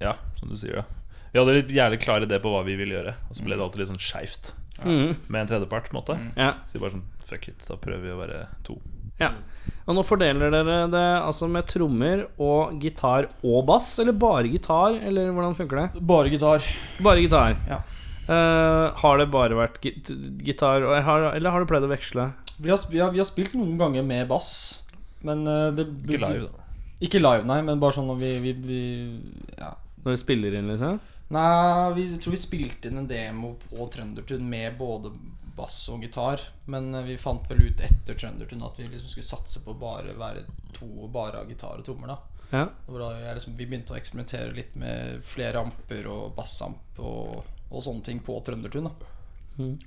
F: Ja, som du sier, ja. Vi hadde litt jævlig klar idé på hva vi ville gjøre, og så ble det alltid litt sånn skeivt
C: Mm.
F: Med en tredjepart. på en måte
C: Ja.
F: Så de bare sånn fuck it, da prøver vi å være to.
C: ja. Og nå fordeler dere det altså med trommer og gitar og bass, eller bare gitar, eller hvordan funker det?
G: Bare gitar.
C: Bare gitar.
G: Ja.
C: Uh, har det bare vært git gitar, har, eller har du pleid å veksle?
G: Vi har, vi, har, vi har spilt noen ganger med bass, men uh, det
F: Ikke live, da.
G: Ikke live, nei, men bare sånn når vi, vi, vi ja.
C: Når du spiller inn, liksom?
G: Nei, vi tror vi spilte inn en demo på Trøndertun med både bass og gitar. Men eh, vi fant vel ut etter Trøndertun at vi liksom skulle satse på å bare være to og bare ha gitar og trommer. da
C: Ja.
G: Liksom, Vi begynte å eksperimentere litt med flere amper og bassamp og, og sånne ting på Trøndertun. da
C: Mm.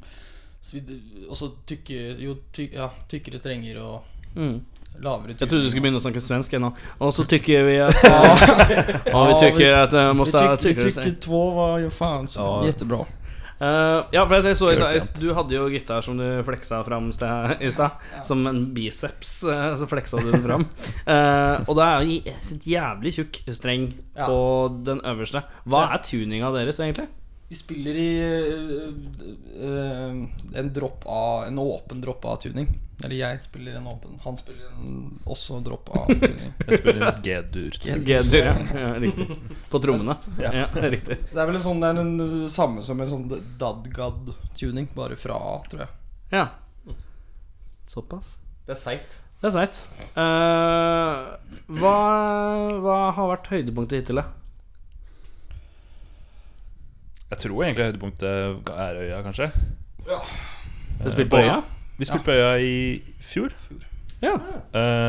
G: Så vi, Og så tykke, jo, ty, ja, tykkere strenger og
C: Mm.
G: Lavere
C: Jeg trodde du skulle begynne å snakke svensk ennå. Og så tykker vi at ja, Og vi tykker at uh,
G: Vi
C: måste ha
G: tycker, vi tycker två var ju fan så
F: Ja.
G: jättebra.
C: Eh, ja, for jeg så Du hadde jo gitar som du fleksa fram i stad. Som en biceps. eh, så fleksa du den fram. Uh, og det er jo en jævlig tjukk streng
G: Ja.
C: på den øverste. Hva
G: Ja.
C: er tuninga deres, egentlig?
G: Vi spiller i uh, uh, en dropp av En åpen dropp av tuning. Eller jeg spiller en åpen. Han spiller en også dropp av tuning.
F: Jeg spiller en G-dur.
C: G-dur, ja. ja. Riktig. På trommene.
F: Ja.
C: Ja, riktig.
G: Det er vel en sånn Det er den samme som en sånn dadgad-tuning, bare fra A, tror jeg.
C: Ja. Såpass.
B: Det er seigt.
C: Det er seigt. Uh, hva, hva har vært høydepunktet hittil, da?
F: Jeg tror egentlig høydepunktet er Øya, kanskje.
C: Vi spilte på øya?
F: Vi spilte på Øya i fjor.
C: Ja.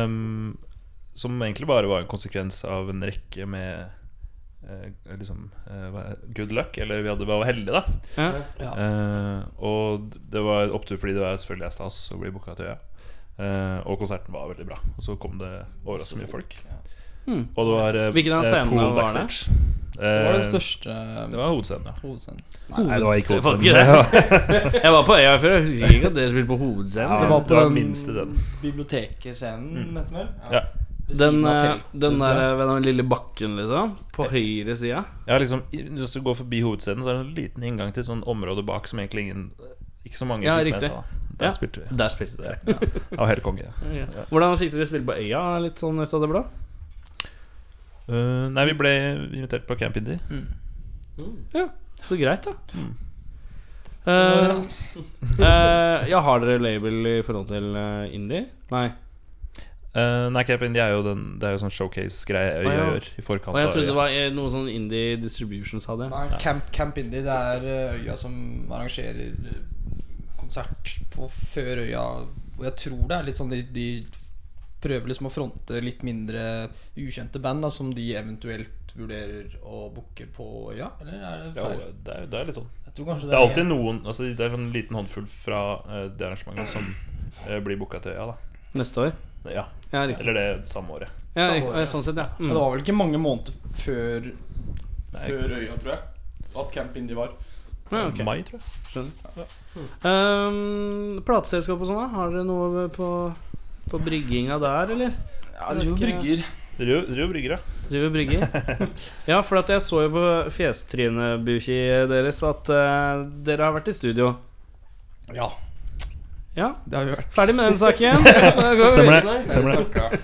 F: Um, som egentlig bare var en konsekvens av en rekke med eh, liksom eh, good luck. Eller vi hadde var heldige, da.
C: ja.
F: Eh, og det var opptur fordi det var selvfølgelig er stas å bli booka til Øya. Eh, og konserten var veldig bra. Og så kom det overraskende mye folk.
C: Hmm.
F: Og det var eh,
C: Hvilken av
F: eh,
C: scenene var det?
F: backstage.
G: Det var
F: Eh,
G: den største
F: Det var hovedscenen, ja.
G: hovedscenen.
F: Nei, det var ikke
C: Det var
F: hovedscenen.
C: ikke. Jeg var på øya før, jeg husker ikke at dere spilte på hovedscenen.
F: Ja,
G: Det var på
F: det var
G: den
F: minste den.
G: biblioteket-scenen, den?
F: Ja.
C: Den, eh, den der ved den lille bakken, liksom. På høyre side?
F: Ja, liksom Hvis du går forbi hovedscenen, så er det en liten inngang til et sånt område bak som egentlig ingen Ikke så mange
C: Ja,
F: fikk med seg. Der
C: Ja.
F: spilte vi.
C: Der spilte dere.
F: Var helt konge.
C: Ja. Hvordan fikk dere spille på øya? Litt sånn ut av det blå?
F: Eh, nei, vi ble invitert på Camp Indie.
C: Ja, så greit, da.
F: Mm.
C: Uh, uh, ja, har dere label i forhold til indie? Nei.
F: Uh, nei, Camp Indie er jo, den, det er jo sånn showcase-greie Øya
C: ah, ja.
F: gjør i forkant.
C: Og jeg
F: av
C: trodde det var noe sånn indie distributions hadde.
G: Nei, Camp, Camp Indie, det er øya som arrangerer konsert på før øya. Og jeg tror det er litt sånn de, de prøver liksom å fronte litt mindre ukjente band da, som de eventuelt vurderer å booke på øya. Eller er det
F: Ja, det er, det er litt sånn.
G: Jeg tror kanskje
F: Det er alltid noen altså, Det er en liten håndfull fra uh, det arrangementet som uh, blir booka til Øya, da.
C: Neste år?
F: Ja.
C: Ja.
F: Eller det samme året.
C: Ja,
G: Samme
C: riktig.
G: år,
C: Ja,
G: ja.
C: sånn sett, ja.
G: Ja, Det
C: Mm.
G: var vel ikke mange måneder før,
F: Nei.
G: før øya, tror jeg. At Camp Indie var.
C: Ja, okay.
F: Mai, tror jeg.
C: Um, Plateselskap og sånn, da? Har dere noe på, på brygginga der, eller?
G: Ja,
C: det er jo brygger.
F: Driver brygger, ja.
C: Driver brygger? ja, for at jeg så jo på fjestrynebuki deres at uh, dere har vært i studio.
G: Ja,
C: Ja,
G: det har vi vært.
C: ferdig med den saken. Så går
F: Stemmer det. Stemmer det.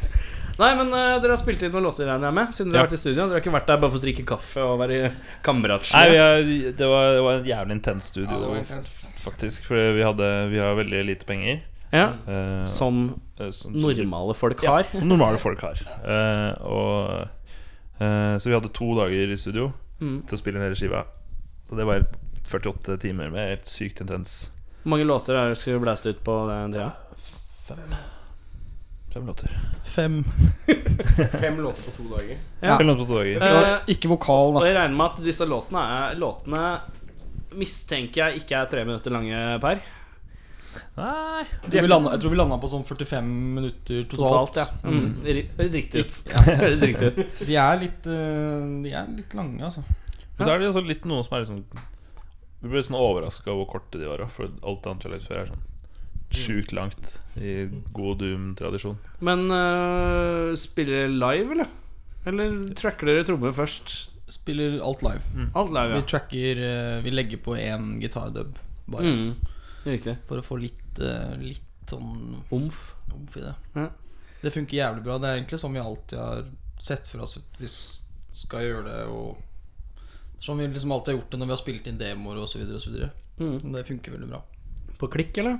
C: Nei, men uh, dere har spilt inn noen låter, regner jeg med? Siden dere
F: Ja.
C: har vært i studio Dere har ikke vært der bare for å drikke kaffe og være kameratslige?
F: Nei, det, var, det var en jævlig intens studio,
G: Ja, det var intenst.
F: faktisk. For vi, hadde, vi har veldig lite penger.
C: Ja,
F: Uh,
C: Som
F: uh, som- som-
C: normale folk
F: Ja,
C: har.
F: som normale folk har. Uh, og, eh, så vi hadde to dager i studio
C: Mm.
F: til å spille inn hele skiva. Så det var 48 timer med helt sykt intens.
C: Hvor mange låter er det skulle blæste ut på det?
F: Fem Fem låter.
G: Fem.
B: Fem låter på to dager.
C: Ja.
F: Fem låter på to dager.
G: Ikke vokal,
C: og jeg regner med at disse låtene er Låtene mistenker jeg ikke er tre minutter lange per.
F: Nei
G: Jeg tror vi landa, tror vi landa på sånn 45 minutter totalt.
C: Totalt, ja. Mm. Høres riktig ut.
G: Ja.
C: Høres riktig ut.
G: De er litt eh, De er litt lange, altså.
F: Men så er det altså litt noen som er liksom Vi ble sånn overraska over hvor korte de var. For alt annet vi har lagd før, er sånn sjukt langt i god Doom-tradisjon.
C: Men uh, spiller dere live, eller? Eller tracker dere trommer først?
G: Spiller alt live.
C: Alt live,
G: Vi
C: ja.
G: tracker eh, Vi legger på én gitardub, bare.
C: Mm. Riktig.
G: For å få litt eh, Litt sånn
C: Omf.
G: omf i det.
C: Ja.
G: Det funker jævlig bra. Det er egentlig sånn vi alltid har sett for oss at vi skal gjøre det. Og Sånn vi liksom alltid har gjort det når vi har spilt inn demoer osv.
C: Mm.
G: Det funker veldig bra.
C: På klikk, eller?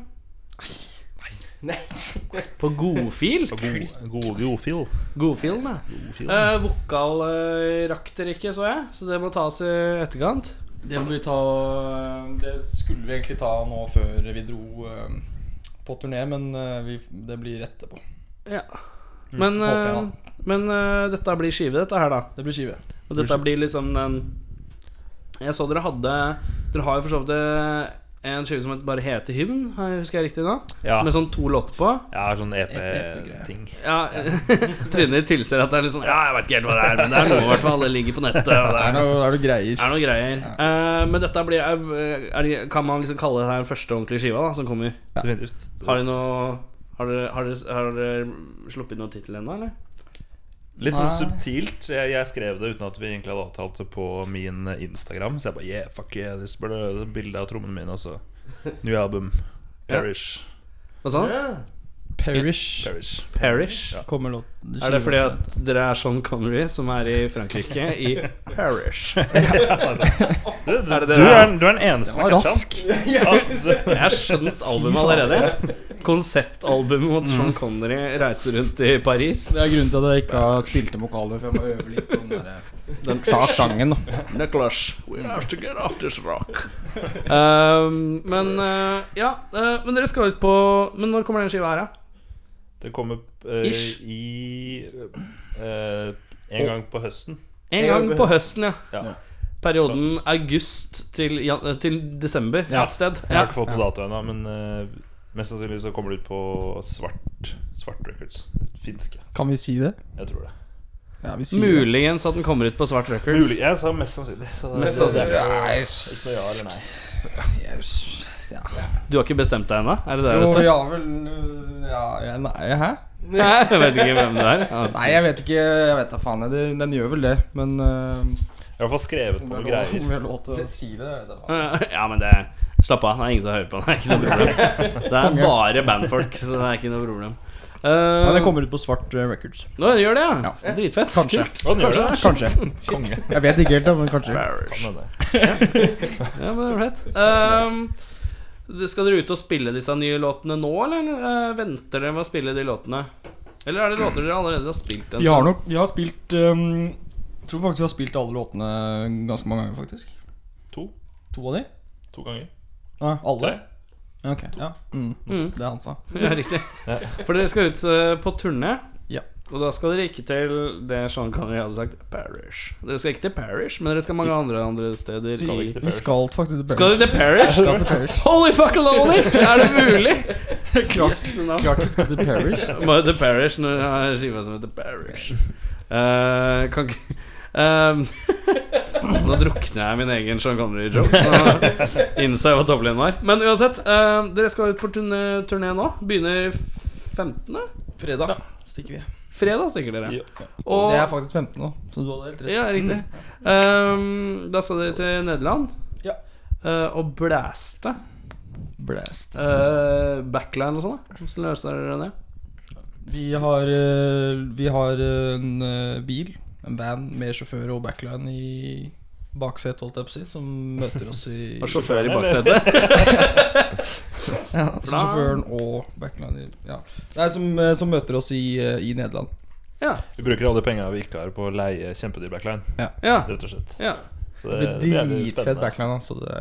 C: På godfil?
F: God, god, godfil.
C: Godfil, da.
F: Godfil.
C: Uh, vokal uh, rakk dere ikke, så jeg. Så det må tas i etterkant.
G: Det må vi ta Det skulle vi egentlig ta nå før vi dro eh, på turné, men eh, vi, det blir etterpå.
C: Ja. Men,
G: håper jeg,
C: men uh, dette blir skive, dette her, da.
G: Det blir skive.
C: Og dette blir liksom den Jeg så dere hadde Dere har jo for så vidt eh, en skive som bare heter Hymn, husker jeg riktig nå?
F: Ja.
C: Med sånn to låter på.
F: Ja, sånn. EP-ting.
C: Ja, Trynet tilser at det er litt sånn Ja, jeg vet ikke helt hva det er, men det er noe i hvert fall. Det ligger på nettet. Og det
G: er noe, det er noe greier.
C: er noe greier. Eh, men dette blir er, er, Kan man liksom kalle det her første ordentlige skiva da som kommer?
F: Ja.
C: Har dere noe Har dere, har dere, har dere sluppet noen tittel ennå, eller?
F: Litt sånn subtilt. Jeg, jeg skrev det uten at vi egentlig hadde avtalt det på min Instagram. Så jeg bare yeah, fuck yeah, this bilde av trommene mine. Altså. New album. Perish.
C: Hva sa han?
G: Perish?
F: Perish.
C: Perish.
F: Ja.
C: Er det fordi at dere er Sean Connery, som er i Frankrike, i Perish?
F: Du, du,
C: Er det det
F: du, er,
C: er?
F: du er den eneste som catcha
G: rask.
F: Ja, du-
C: Jeg har skjønt albumet allerede. Konseptalbumet mot Sean Connery reiser rundt i Paris.
G: Det er grunnen til at jeg ikke har spilt inn vokaler, for jeg må øve litt på den der
C: Den
G: sak sangen, da.
C: Nicholas, we have to get off this rock. Um, men uh, ja, uh, men dere skal ut på Men når kommer den skiva her, da?
F: Den kommer uh,
C: Ish.
F: i eh, En gang på høsten.
C: En gang på høsten, ja.
F: Ja.
C: Perioden august til, til desember
G: Ja.
C: et sted.
F: Jeg har ikke fått på dato ennå, men mest sannsynlig så kommer det ut på Svart Svart Records. Finske.
G: Kan vi si det?
F: Jeg tror det.
G: Ja, vi sier det.
C: Muligens at den kommer ut på Svart Records.
F: Mulig. Jeg sa mest sannsynlig. Så det,
C: Mest sannsynlig.
F: Det er
G: Nei,
F: ikke noe ja eller nei.
G: Ja.
C: Du har ikke bestemt deg ennå? Er det det
G: Jo,
C: det står?
G: ja vel øh, Ja, ja, nei, hæ?
C: Nei, jeg vet ikke hvem det er. Ja.
G: Nei, jeg vet ikke. Jeg vet da faen. jeg. den gjør vel det, men øh,
F: Jeg har i hvert fall skrevet på
G: om
F: noen
G: jeg har lov-
F: greier.
G: om jeg har lov til å si det, vet jeg hva.
C: Ja, men det Slapp av, det er ingen som hører på. Det er ikke noe problem. Det er bare bandfolk, så det er ikke noe problem.
G: Ja,
C: Uh,
G: det kommer ut på Svart eh, Records.
C: Nå gjør det, ja. Dritfett.
G: Kanskje.
F: Kanskje.
G: Kanskje.
F: Konge.
G: Jeg vet ikke helt, da, men kanskje.
F: Hende.
C: Ja, men det er fett. Um, skal dere ut og spille disse nye låtene nå, eller uh, venter dere med å spille de låtene? Eller er det låter dere allerede har spilt? en
G: Vi har nok Vi har spilt um, Jeg tror faktisk vi har spilt alle låtene ganske mange ganger, faktisk.
F: To.
G: To av de?
F: To ganger.
G: Ja, alle?
F: Tre.
G: Ja, Ok, ja. Mm.
C: Mm.
G: Det han sa.
C: Ja, riktig. For dere skal ut uh, på turné.
G: Ja.
C: Og da skal dere ikke til det Sean Connery hadde sagt, Parish. Dere skal ikke til Parish, men dere skal mange andre andre steder.
F: Skal ikke til
G: Vi skal faktisk til
C: Skal dere til Parish?
G: Skal til Parish.
C: Holy fuck alone! Er det mulig?
G: Klart, vi skal til Parish.
C: Må jo til Parish når jeg har skiva som heter Parish. Eh, kan ikke Ehm, Nå drukner jeg min egen Sean Connery-joke. Innså jeg hva topplinen var. Men uansett, uh, dere skal ut på turné, turné nå. Begynner 15.
G: Fredag stikker vi.
C: Fredag stikker dere.
F: Ja.
C: Og,
G: Det er faktisk 15 nå, så du hadde helt rett.
C: ja, riktig. um, da skal dere til Nederland
G: Ja.
C: uh, og blæste.
G: Blast.
C: Uh, backline og sånn. Hvordan løser dere det?
G: Vi har, eh, vi har eh, en eh, bil, en van med sjåfør og backline i baksetet, holdt jeg på å si, som møter oss i
C: Og sjåfør i baksetet.
G: Ja, så sjåføren og backline i- ja. Nei, som, eh, som møter oss i, eh, i Nederland.
C: Ja.
F: Vi bruker alle pengene vi ikke har på å leie kjempedyr backline,
C: ja,
F: rett og slett.
C: ja.
F: Så
G: Det
F: det,
G: blir dritfett backline, altså. så det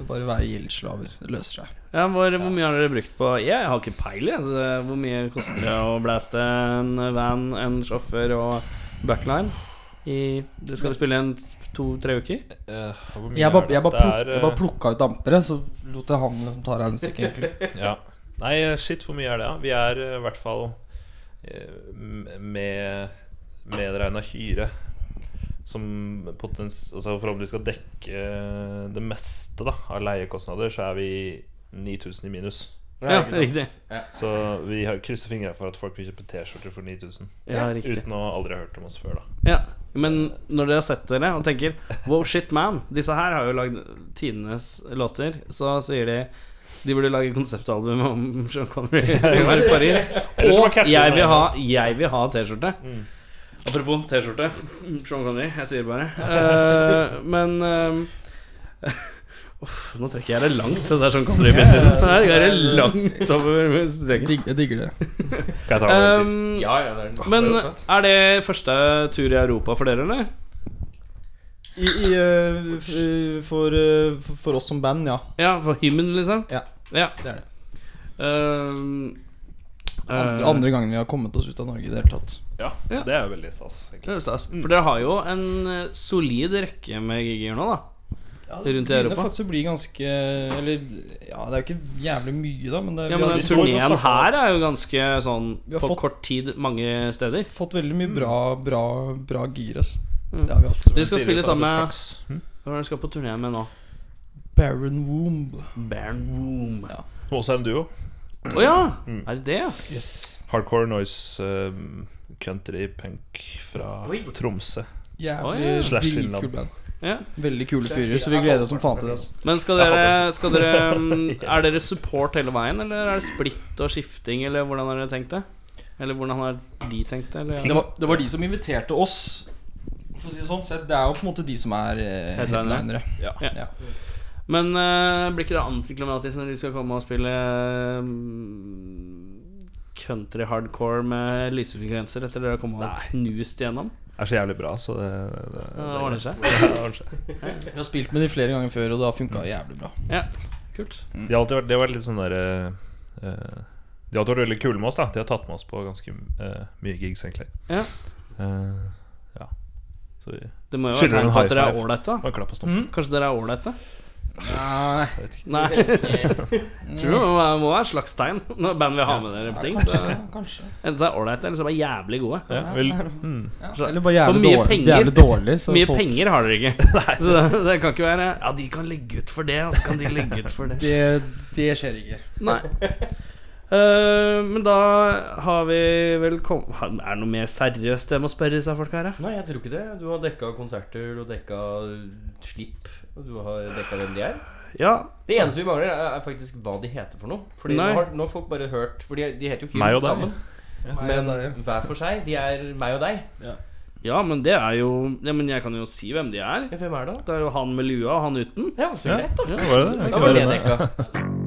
G: er bare å være gjeldsslaver. Det løser seg.
C: ja hvor, hvor mye har dere brukt på Jeg har ikke peiling. Altså, hvor mye koster det å blæste en van, en sjåfør og backline? I, det skal spille en to-tre uker?
F: Uh,
G: Jeg bare, jeg bare, pluk, jeg bare plukka ut dampere, så lot jeg han liksom ta regnestykket,
F: eh, Ja. Nei, eh, shit, hvor mye er det? da? Vi er eh, i hvert fall eh, med medregna hyre som potens... Altså for skal dekke eh, det meste da av leiekostnader, så er vi 9000 i minus.
C: Ja, riktig.
F: Så vi har krysser fingra for at folk vil kjøpe T-skjorter for 9000.
C: Ja, riktig.
F: Uten å aldri ha hørt om oss før, da.
C: Ja, Men når dere har sett dere og tenker Wow, shit, man. Disse her har jo lagd tidenes låter. Så sier de de burde lage konseptalbum om Sean Connery som er i Paris. Og jeg vil ha, jeg vil ha T-skjorte.
F: Mm.
C: Apropos T-skjorte. Sean Connery, jeg sier bare. Eh, men eh, uff, Nå trekker jeg det langt. Det er sånn. Her går det langt over streken.
G: Jeg digger det.
F: Kan jeg ta?
C: Um,
B: Ja, ja, det er
C: men er det første tur i Europa for dere, eller?
G: I, i, uh, for, uh, for- oss som band, ja.
C: Ja, for hymnen, liksom?
G: Ja.
C: ja.
G: Det er det.
C: Um,
G: Andre,
C: eh,
G: andre gangen vi har kommet oss ut av Norge i det hele tatt.
F: Ja,
C: Ja.
F: det er jo veldig stas.
C: det
F: egentlig
C: jo stas. For dere har jo en solid rekke med gigger nå, da.
G: Ja,
C: Rundt i Europa.
G: Det faktisk å bli ganske Eller ja, det er jo ikke jævlig mye, da, men, det,
C: Ja, men
G: har
C: turneen her er jo ganske sånn på
G: fått-
C: kort tid mange steder.
G: fått veldig mye bra, bra, bra gir, altså.
C: Mm.
G: Det har vi.
C: Dere skal spille sammen med
F: Hm?
C: Hva er det du skal på turné med nå?
G: Baron Womb.
C: Baron Womb
G: Ja.
F: Også er en duo.
C: Å ja!
F: Mm.
C: Er det det, ja?
G: Yes.
F: Hardcore noise um, country punk fra
B: Oi.
F: Tromsø.
G: Jævlig
C: oh, ja.
F: Slash
G: dritkul
F: Finland.
G: band.
C: Ja?
G: Veldig kule fyrer, så vi gleder oss som faen til det. Altså.
C: Men skal dere, skal dere mm, Er dere support hele veien, eller er det splitt og skifting, eller hvordan har dere tenkt det? Eller hvordan har de tenkt det? Eller?
G: Det, var, det var de som inviterte oss, for å si det sånn. Så det er jo på en måte de som er eh,
C: Headlinere.
F: Ja.
C: Ja. Men eh, blir ikke det antiklimatisk når de skal komme og spille mm, country hardcore med lysefrekvenser etter dere har kommet og knust igjennom?
F: Er så jævlig bra, så det, det,
C: det ordner seg.
F: Det ordner seg.
G: Vi har spilt med de flere ganger før, og det har funka jævlig bra.
C: Ja, kult.
F: De har alltid vært, det har vært litt sånn der eh, eh, De har alltid vært veldig kule med oss. da De har tatt med oss på ganske uh, mye gigs, egentlig.
C: Ja.
F: Uh, ja. Så vi
C: Det må jo være
F: Skylder
C: tegn
F: en
C: på
F: high
C: at dere er ålreite.
F: Og en klapp på stumpen.
C: Kanskje dere er ålreite?
G: Nei,
F: Jeg vet ikke.
C: Nei. Tror du det må være- må være et slags tegn når band vil ha med dere på ting?
G: kanskje. Kanskje.
C: Enten så er ålreite, eller så er de bare jævlig gode.
F: Ja, vel, mm.
C: Så-
G: Eller bare jævlig,
C: mye
G: dårlig,
C: penger-
G: jævlig dårlig. Så
C: Mye
G: folk,
C: penger har dere ikke. Så det, det kan ikke være Ja, de kan legge ut for det, og så kan de legge ut for det.
G: det, det skjer ikke.
C: Nei. Uh, men da har vi vel kommet Er det noe mer seriøst jeg må spørre disse folka her?
B: Nei, jeg tror ikke det. Du har dekka konserter, du har dekka slipp, og du har dekka hvem de er.
C: Ja,
B: Det eneste vi mangler, er, faktisk hva de heter for noe. Fordi nå har, nå har folk bare hørt For de, de heter jo
F: Meg og deg.
B: sammen. Men hver for seg. De er meg og deg.
C: ja, men det er jo Ja, men jeg kan jo si hvem de er.
B: Ja, Hvem er det? da?
C: Det er jo han med lua og han uten.
B: Ja, så greit, da.
F: Ja, var det det?
B: Da var det dekka.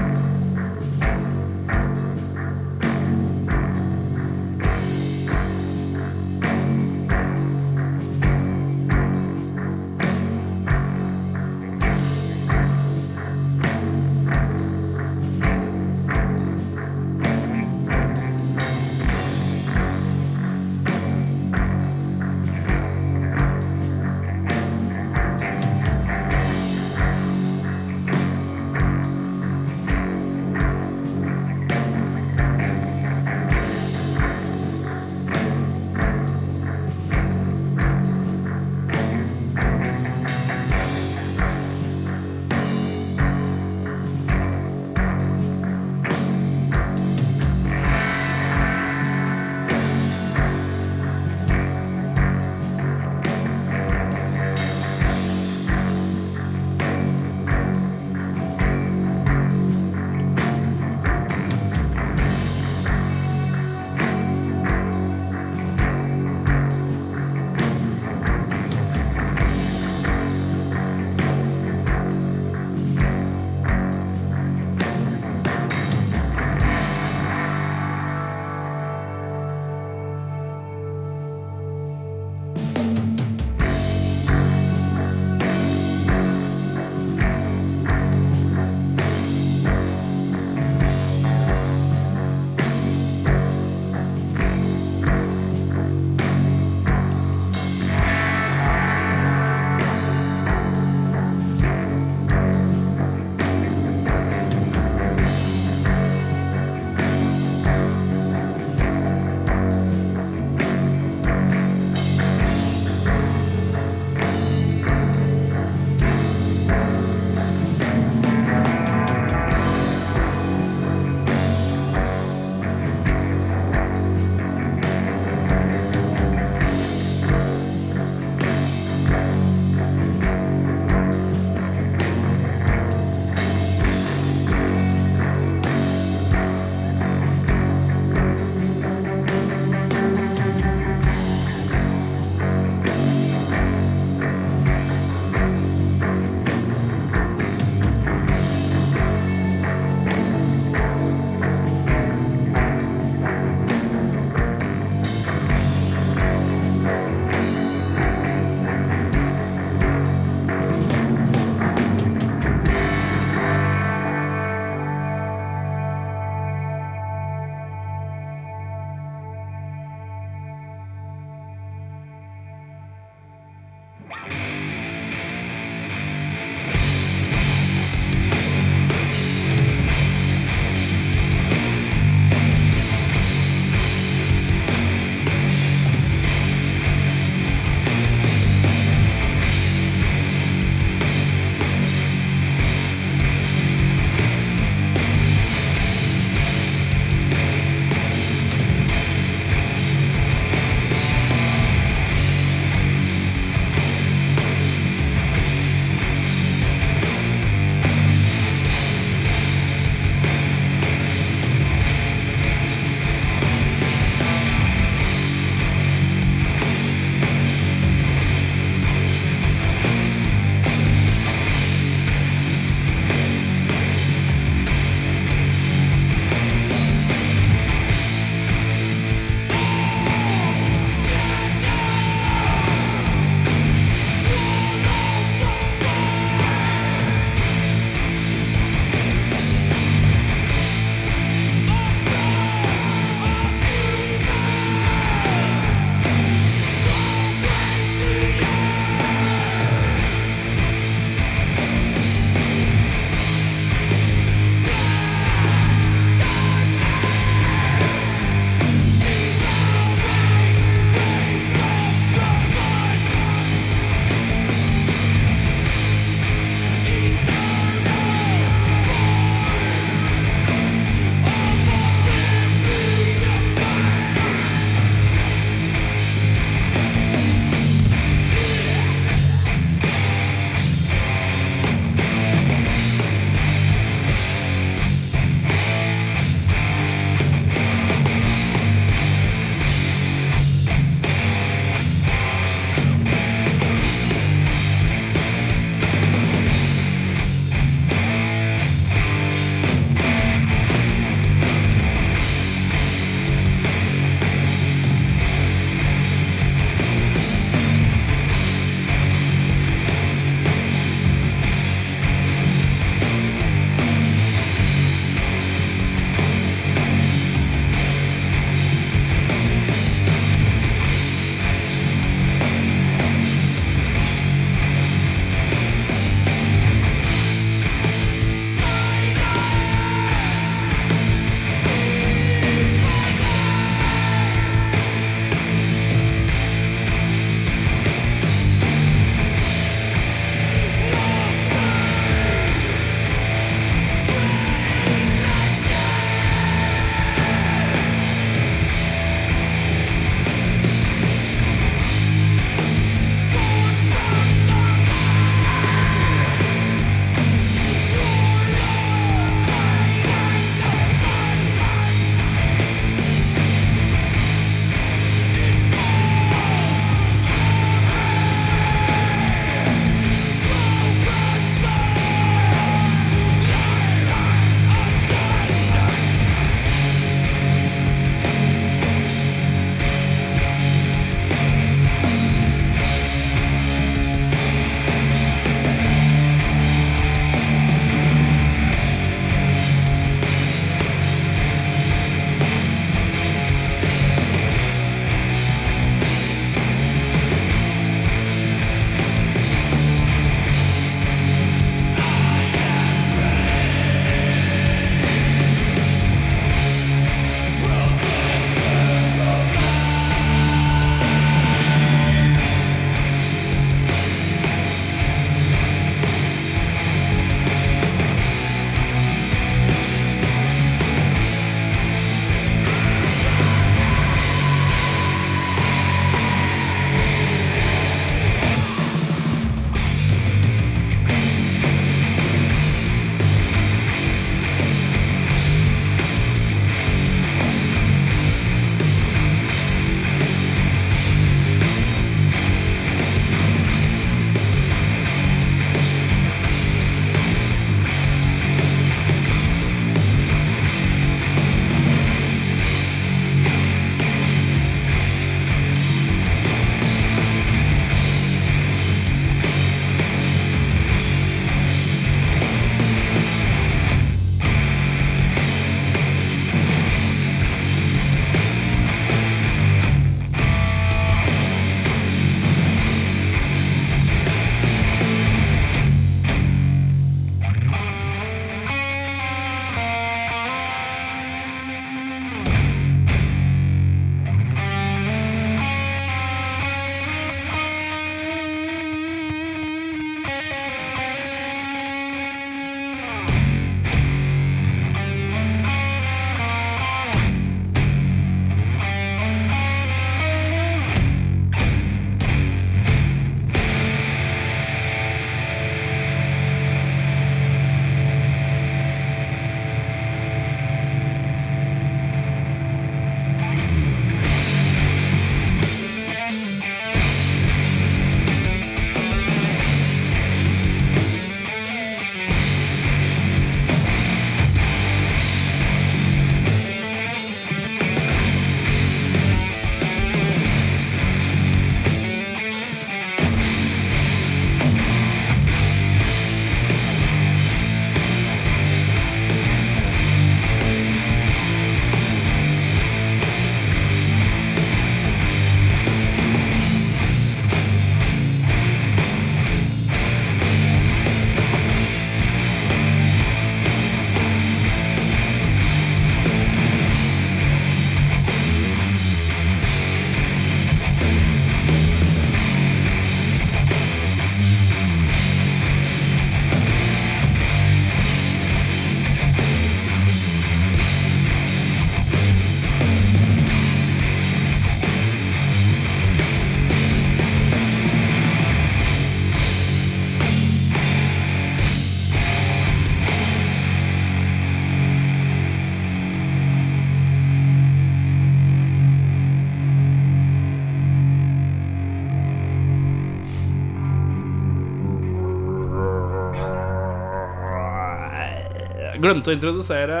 C: glemte å introdusere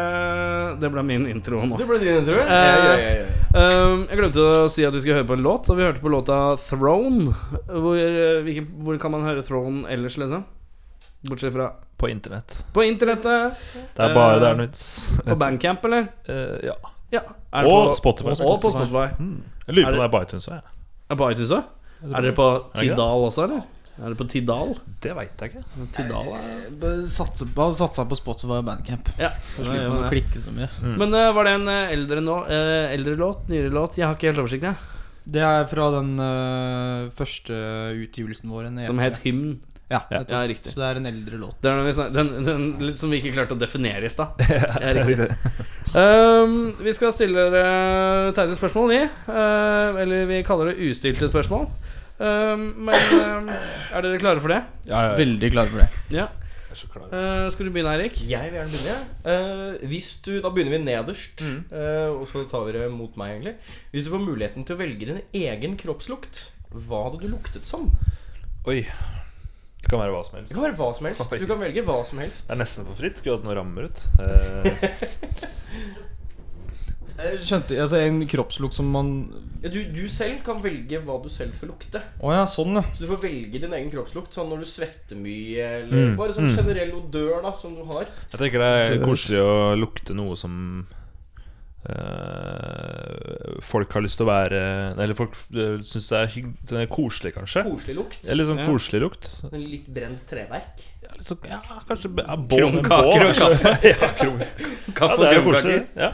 C: Det ble min intro nå.
B: Det ble din, intro?
C: Eh,
B: Ja, ja, ja, ja.
C: Um, jeg glemte å si at vi skulle høre på en låt, og vi hørte på låta Throne. Hvor, eh, hvilken, hvor kan man høre Throne ellers, liksom? Bortsett fra
F: På internett.
C: på internettet.
F: Det er bare
C: Eh,
F: der noe.
C: På Bandcamp, eller?
F: Eh, ja.
C: Ja. Er det
F: Og
C: på,
F: Spotify.
C: Og, og på Spotify.
F: Mm. Jeg lurer
C: Er
F: på om det er på iTunes òg, jeg.
C: Er på iTunes òg? Er dere på? Tidal også, eller? Er det på Tidal?
F: Det veit jeg ikke.
C: Tidal er
G: Bare Satse på, satsa på Spotify og Bandcamp.
C: Ja. Gjør
G: man å klikke så mye.
F: Mm.
C: Men uh, var det en eh, eldre, nå, uh, eldre låt? Nyere låt? Jeg har ikke helt oversikt, jeg.
G: Det er fra den uh, første utgivelsen vår. en
C: Som
G: EP.
C: het Hymn.
G: Ja,
F: Ja.
C: Riktig.
G: Så det er en eldre låt.
C: Det er den, den, den litt som vi ikke klarte å definere i stad. Ja, riktig. Um, vi skal stille dere tegne spørsmål, vi. Uh, eller vi kaller det ustilte spørsmål. Um, men um, er dere klare for det?
G: Veldig klare for det.
C: Ja.
F: Jeg er så klar.
C: Uh, skal du begynne, Eirik?
B: Jeg vil gjerne begynne. Uh, hvis du, Da begynner vi nederst, eh, og så tar vi det mot meg, egentlig. Hvis du får muligheten til å velge din egen kroppslukt, hva hadde du luktet som?
F: Oi. Det kan være hva som helst.
B: Det kan være hva som helst. Du kan velge hva som helst.
F: Det er nesten for fritt. Skulle hatt noen rammer ut. Eh,
G: Jeg skjønte altså en kroppslukt som man
B: Ja, du, du selv kan velge hva du selv skal lukte.
G: Oh, ja, sånn, ja.
B: Så du får velge din egen kroppslukt. Sånn når du svetter mye, eller
F: Mm,
B: bare sånn
F: mm.
B: generell odør da som du har.
F: jeg tenker det er koselig å lukte noe som øh, folk har lyst til å være Eller folk syns det er hygg, det er koselig, kanskje.
B: Koselig lukt.
F: Eller sånn
C: Ja.
F: koselig lukt.
B: En litt brent treverk.
F: Sånn, ja kanskje ja,
C: Krumkaker og
F: kaffe. ja, krum.
C: Kaffe og
F: ja,
C: krumkaker.
F: Ja.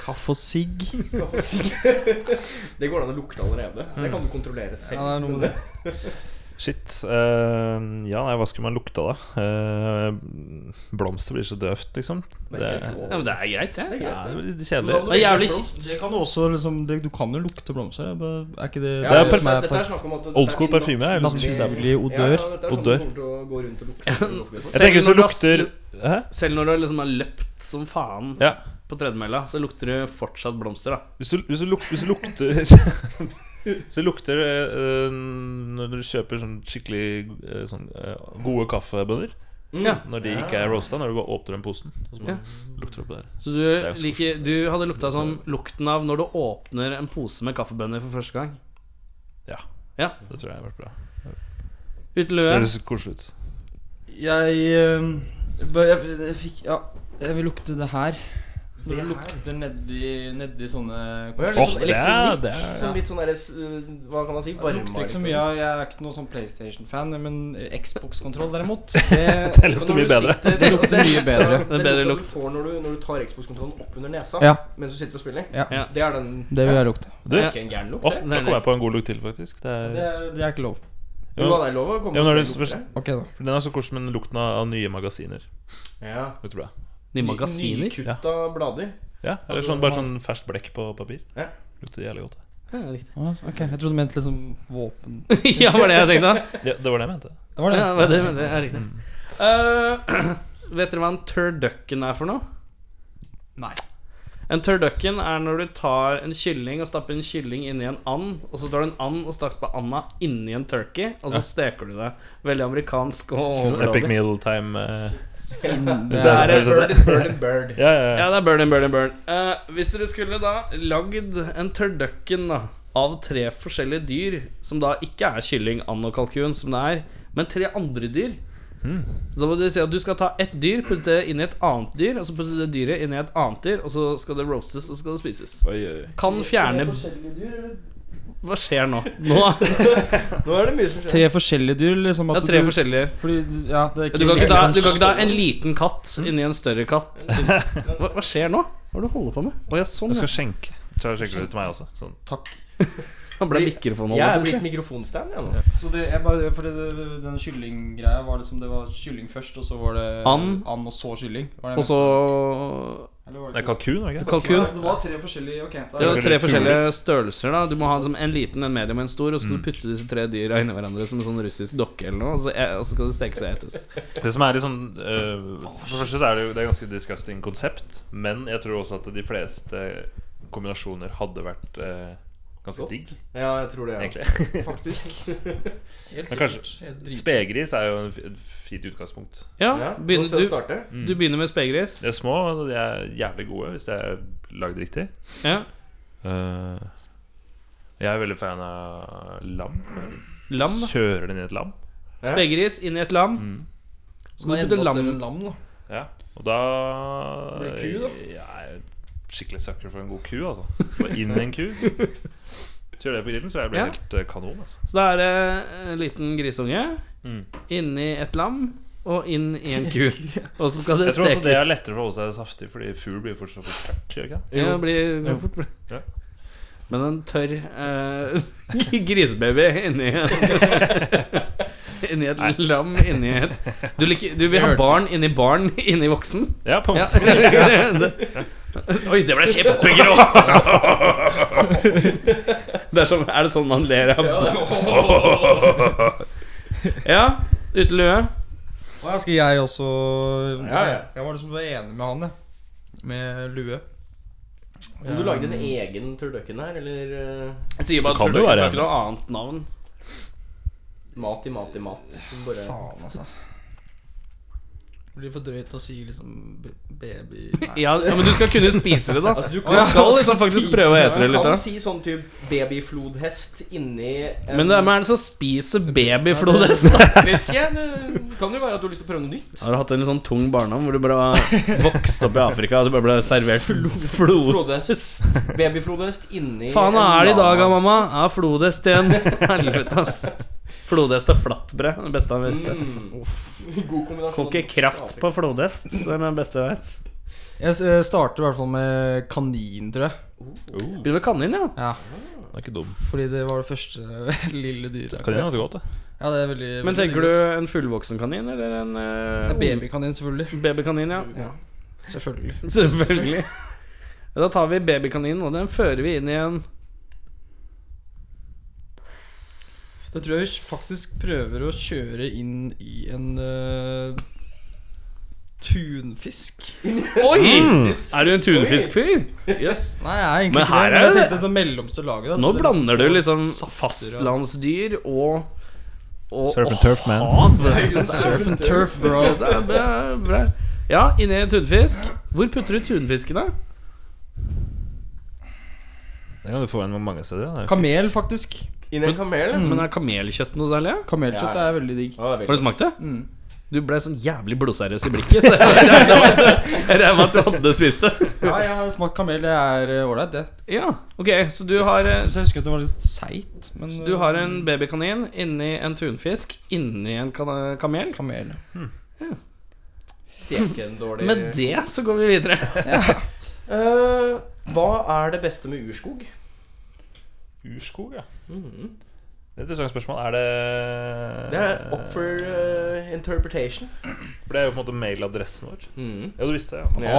G: Kaffe og sigg.
B: Det går an å lukte allerede. Det kan du kontrollere selv.
G: Ja, det er noe med det.
F: Shit. Uh, ja, nei, hva skulle man lukte da? Uh, blomster blir så døvt, liksom. Det,
B: er
F: er-
C: Ja, men det er greit, det.
B: Det er greit,
F: det
B: det.
F: kjedelig.
C: Det er jævlig
G: Det kan du også liksom det, Du kan jo lukte blomster. er Er ikke det
B: Ja,
F: Det er perfekt.
B: er det
F: Old school
B: er
F: parfyme er liksom
G: naturlig
B: Ja,
G: odør?
B: ja, er sånn
F: Odør.
B: og lukte.
F: Jeg tenker hvis du lukter Hæ?
C: Selv når du liksom har løpt som faen
F: Ja.
C: på tredemølla, så lukter du fortsatt blomster, da.
F: Hvis du, hvis du, luk, hvis du lukter Du lukter eh, Når du kjøper sånn skikkelig eh, sånn, eh, gode kaffebønner
C: Ja.
F: Når de ikke er roasta, når du bare åpner den posen og så bare
C: Ja.
F: lukter det der.
C: Så du,
F: jo
C: du hadde lukta som lukten av når du åpner en pose med kaffebønner for første gang.
F: Ja.
C: Ja.
F: Det tror jeg har vært bra.
C: Uten
F: Det
C: lue.
F: høres koselig ut.
G: Jeg, jeg, jeg, jeg fikk Ja, jeg vil lukte det her. Når det lukter nedi, nedi sånne
B: litt
F: Åh,
B: sånn
F: det er- det er-
B: Sånn litt sånn der, Hva kan man si? Varme.
G: lukter ikke så mye av Jeg er ikke noen sånn PlayStation-fan, men Xbox-kontroll derimot Det,
F: Det lukter mye bedre.
G: det lukter mye bedre.
C: Det bedre lukt.
B: du får når du, når du tar Xbox-kontrollen opp under nesa
G: Ja.
B: mens du sitter og spiller.
G: Ja.
C: Ja.
B: Det er den
G: Det vil jeg lukte.
F: Du,
B: Det er ikke en gæren lukt.
F: Åh, da kom jeg på en god lukt til, faktisk. Det er,
G: det, det er ikke lov.
B: Jo, det er lov å komme
F: ja, når
B: er, lukter.
F: Den er så koselig med den lukten av, nye magasiner.
B: Ja.
F: Det tror jeg.
C: Nye magasiner.
B: Nykutta blader.
F: Ja, Eller
B: Altså,
F: sånn, bare sånn ferskt blekk på papir.
B: Ja.
F: Lukter jævlig godt.
C: Ja, riktig.
G: Ah, Ok, Jeg trodde du mente liksom våpen.
C: ja, var det jeg tenkte.
F: Ja, det var det jeg mente.
G: Det var det.
C: Ja, det, var det er riktig. Eh, vet dere hva en turducken er for noe?
G: Nei.
C: En turducken er når du tar en kylling og stapper en kylling inni en and, og så tar du en and og stapper anda inni en turkey, og så steker du det. Veldig amerikansk og
F: Epic meal time. eh.
G: Det
F: Det
G: er,
B: Bird, bird, bird, and bird.
F: Ja, ja, ja.
C: Ja, det er burn and burn and burn. Uh, hvis dere skulle da lagd en turducken da av tre forskjellige dyr, som da ikke er kylling, and og kalkun, som det er, men tre andre dyr Da må dere si at du skal ta ett dyr, putte det inn i et annet dyr, og så putte det dyret inn i et annet dyr, og så skal det roastes, og så skal det spises.
F: Oi, oi.
C: Kan fjerne Hva skjer nå? Nå
B: Nå er det mye som skjer.
G: tre forskjellige dyr, liksom?
C: ja,
G: At
C: tre
G: du,
C: forskjellige
G: Fordi, ja, det er
C: du kan, ikke ta,
G: liksom
C: du kan ikke ta en liten katt inni en større katt. Hva, hva skjer nå? Hva er det du holder på med? Å ja, sånn,
F: Jeg skal skjenke. Så skjenker du til meg også. Sånn.
G: Takk.
C: Han ble mikrofon
B: Jeg er blitt mikrofonstand, jeg nå.
G: Så det, jeg bare, for det, den kyllinggreia var liksom Det var kylling først, og så var det
C: And.
G: and og så kylling? Var det
C: Og så
F: Det er kalkun, det ikke?
C: kalkun.
G: Ja, det var tre forskjellige Ok. da-
C: Det
F: var
C: tre forskjellige størrelser. da Du må ha liksom en liten, en medium og en stor. Og så skal du putte disse tre dyra inni hverandre som en sånn russisk dokke eller noe. Og så, og så skal det stekes og etes.
F: Det som er liksom eh, For det første så er det jo Det er ganske disgusting konsept, men jeg tror også at de fleste kombinasjoner hadde vært eh, ganske
B: Godt.
F: digg,
B: Ja, jeg tror det. Ja.
F: egentlig.
G: Faktisk. Helt
F: Men kanskje.
G: Helt.
F: Spegris er jo et fint utgangspunkt.
C: Ja,
B: Ja,
C: begynner,
B: nå skal vi
C: du,
B: starte.
C: du begynner med spegris.
F: De er små, og de er jævlig gode hvis de er lagd riktig.
C: Ja.
F: Eh, jeg er veldig fan av lam.
C: Lam.
F: Kjører den i et lam.
C: Spegris inn i et lam.
F: Mm.
C: Så
G: Som er
C: putter
G: enda
C: lam
G: større enn lam, da.
F: Ja, og da
G: Blir det ku, da?
F: Jeg er skikkelig sucker for en god ku, altså. Skal inn i en ku Kjører det på grillen, så jeg blir
C: Ja.
F: helt eh, kanon. Altså.
C: Så da er det en liten grisunge
F: Mm.
C: inni et lam og inn i en ku. Og så skal det
F: Jeg tror også det er lettere for å holde seg saftig, fordi fugl blir fortsatt for tørt. Ikke?
C: Ja, blir, går fort.
F: Ja.
C: Men en tørr eh, grisebaby inni Inni et lam inni et Du, liker, du vil ha barn inni barn inni voksen?
F: Ja, på en
C: Ja.
F: måte.
C: Det- Oi, det ble kjempegrått! Det er, som, er det sånn man ler av? Ja. Uten lue.
G: Ja, skal jeg også
B: Ja, ja.
G: Jeg var liksom enig med han, jeg. Med lue.
B: Om du lagde en egen turdøkken her, eller eh,
C: Jeg sier bare
F: Det kan
C: at
F: jo
C: det er ikke noe annet navn.
B: mat i mat i mat? Bare
G: Faen, altså. Det blir for drøyt å si liksom baby
C: Ja, ja, men du skal kunne spise det, da.
B: Altså, du
C: Du skal liksom faktisk prøve å ete det litt.
B: Du
C: kan
B: si sånn type babyflodhest inni en
C: Men hvem er det som spiser babyflodhest? da?
B: Vet ikke, det kan jo være at du har lyst til å prøve noe nytt.
C: Har du hatt en litt sånn tung barndom hvor du bare var vokst opp i Afrika og du bare ble servert flod?
B: Flodhest. Babyflodhest inni
C: Faen, hva er det i dag, mamma? Ja, flodhest igjen. Helvete, ass. Flodhest og flatbrød. Det beste han visste.
B: Mm. God kombinasjon.
C: Koker kraft på flodhest. Det er det beste jeg vet.
G: Jeg starter i hvert fall med kanin, tror jeg.
C: Begynner med kanin, ja.
G: Ja,
F: Det er ikke dum.
G: Fordi det var det første lille dyret.
F: Kanin er ganske godt, det.
G: Ja, det er veldig
C: Men
G: veldig
C: tenker du en fullvoksen kanin, eller en
G: Det
C: uh,
G: er Babykanin, selvfølgelig.
C: babykanin? Ja.
G: Ja, selvfølgelig.
C: Selvfølgelig. Da tar vi babykaninen, og den fører vi inn i en
G: Det tror jeg vi faktisk prøver å kjøre inn i en uh, tunfisk.
C: Oi! Er du en tunfiskfyr? Yes.
G: Nei, jeg er egentlig
C: Men
G: ikke det. Men jeg
C: det-
G: tenkte det mellomste laget. Da,
C: Nå
G: det
C: blander du liksom fastlandsdyr og, og
F: Surf and turf, man.
C: hav.
G: Surf and turf, bro.
C: Det er bra, bra. Ja, inni en tunfisk. Hvor putter du tunfisken, da?
F: Det kan du få en mange steder. Ja. Det er
G: Kamel, faktisk.
B: Inni en kamel? ja.
C: Men er kamelkjøtt noe særlig? ja?
G: Kamelkjøtt
B: Ja, ja.
G: er veldig digg.
B: Å, det er
C: Har
B: veldig
C: du smakt det?
G: Mm.
C: Du ble sånn jævlig blodseriøs i blikket. Så jeg regner med at- du hadde spist det.
G: Ja, jeg har smakt kamel. Det er eh, ålreit, det.
C: Ja, ok, så du har eh,
G: Så jeg husker at det var litt seigt, men
C: Du har en babykanin inni en tunfisk inni en kan- kamel.
G: kamel.
B: Det er ikke en dårlig
C: Med det så går vi videre.
B: Eh, Hva er det beste med urskog?
F: Urskog, ja.
B: Mhm.
F: Det er et interessant spørsmål. Er det
B: Det er up for uh, interpretation.
F: For det er jo på en måte mailadressen vår.
B: Mhm.
F: Ja, du visste det, ja.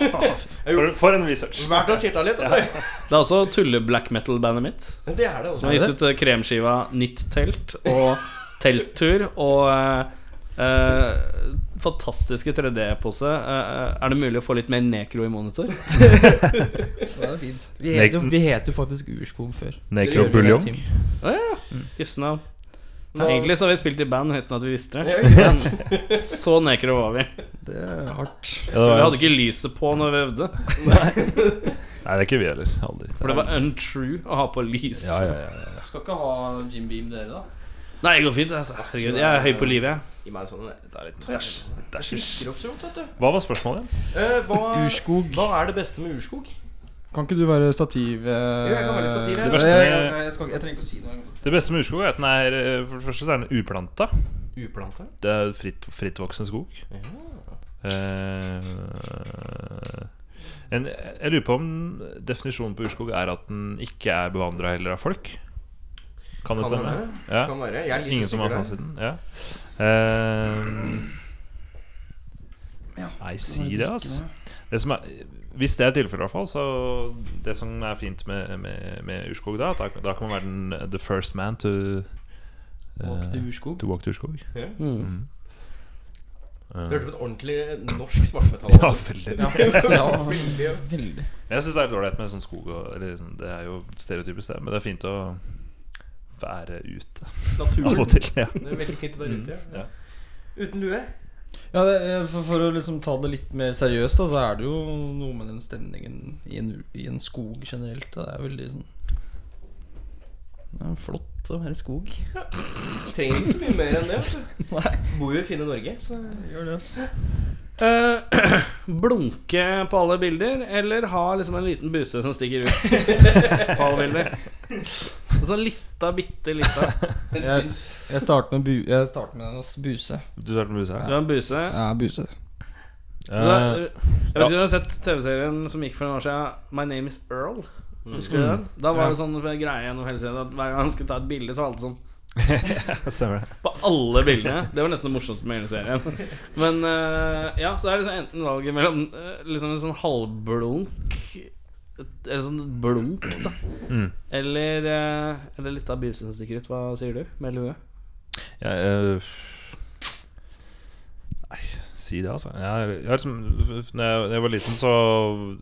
B: Ja.
F: For, for en research.
B: Verdt å titte litt. Ja.
C: Det er også tulle-black metal-bandet mitt.
B: Det er det også Som
C: har gitt ut eh, kremskiva Nytt telt og Telttur og eh, eh, fantastiske 3D-pose. Uh, er det mulig å få litt mer nekro i monitor?
G: Så det fint. Vi het jo, vi het jo faktisk Urskog før.
F: Nekro
G: Det gjør
F: Buljong.
G: hele
C: ja. Jøsse navn.
B: Nå-
C: Egentlig så har vi spilt i band uten at vi visste det.
B: ikke?
C: Så nekro var vi.
G: Det er hardt.
F: Ja, det
C: Vi hadde ikke lyset på når vi øvde.
F: nei, det er ikke vi heller. Aldri.
C: For det var untrue å ha på lys.
F: Ja, ja, ja, ja.
G: Skal ikke ha Jim Beam, dere, da?
C: Nei, det går fint. Altså. Herregud, jeg er høy på livet, jeg.
B: Gi meg en sånn
F: Det er litt dæsj. så
B: godt, vet du.
F: Hva var spørsmålet?
B: Eh, hva,
G: Urskog.
B: hva er det beste med urskog?
G: Kan ikke du være stativ? eh,
B: Jo, jeg kan være litt stativ, ja.
F: Det verste med-
G: jeg, jeg, skal, jeg trenger ikke å si noe.
F: Det beste med urskog er at den er eh, For det første så er den uplanta.
B: Uplanta?
F: Det er fritt, frittvoksende skog. Eh, en, jeg lurer på om definisjonen på urskog er at den ikke er bevandra heller av folk. Kan det
B: Kan
F: stemme? Ja.
B: Kan være. Jeg er litt
F: Ingen som har fasiten? Ja. Uh,
G: Ja,
F: Nei, si det, altså. Det som er, hvis det er tilfellet, i hvert fall, så det som er fint med, med, med urskog, da, at da, da kan man være den the first man to
G: Walk
F: eh,
G: urskog.
F: To walk to urskog.
C: Mm.
F: Mm.
B: Du hørte på et ordentlig norsk svartmetall.
F: Ja, veldig.
G: Ja, veldig.
F: Jeg syns det er litt ålreit med sånn skog og eller, sånn- Det er jo stereotypisk, det, men det er fint å være ute
B: Naturen.
F: av og til. Ja.
B: Det er veldig fint å være ute.
F: Ja.
B: Uten lue.
G: Ja, det, for, for å liksom ta det litt mer seriøst, da, så er det jo noe med den stemningen i en, i en skog generelt. Da. Det er veldig sånn Det er flott å være i skog.
B: Trenger ikke så mye mer enn det. Altså. Bor jo i fine Norge, så
G: Gjør det, Altså.
C: Uh, blunke på alle bilder, eller ha liksom en liten buse som stikker ut på alle bilder? Sånn lita, bitte lita.
G: Jeg- Jeg starter med, bu jeg starter med en buse.
F: Du starter med museet?
C: Du har en buse.
G: Ja, buse.
C: Så, eh, jeg vet ikke om du har sett TV-serien som gikk for noen år siden, My Name Is Earl. Husker du den? Da var det sånn greie gjennom hele serien at hver gang han skulle ta et bilde, så var det sånn På alle bildene. Det var nesten det morsomste med hele serien. Men uh, ja, så er det liksom enten valget mellom uh, liksom en sånn halvblunk Eller sånn blunk, da.
F: Mm.
C: Eller, uh, eller litt av buse som stikker ut. Hva sier du? Med lue?
F: Ja, Nei, si det, altså. Jeg, jeg, liksom, når, jeg, når jeg var liten, så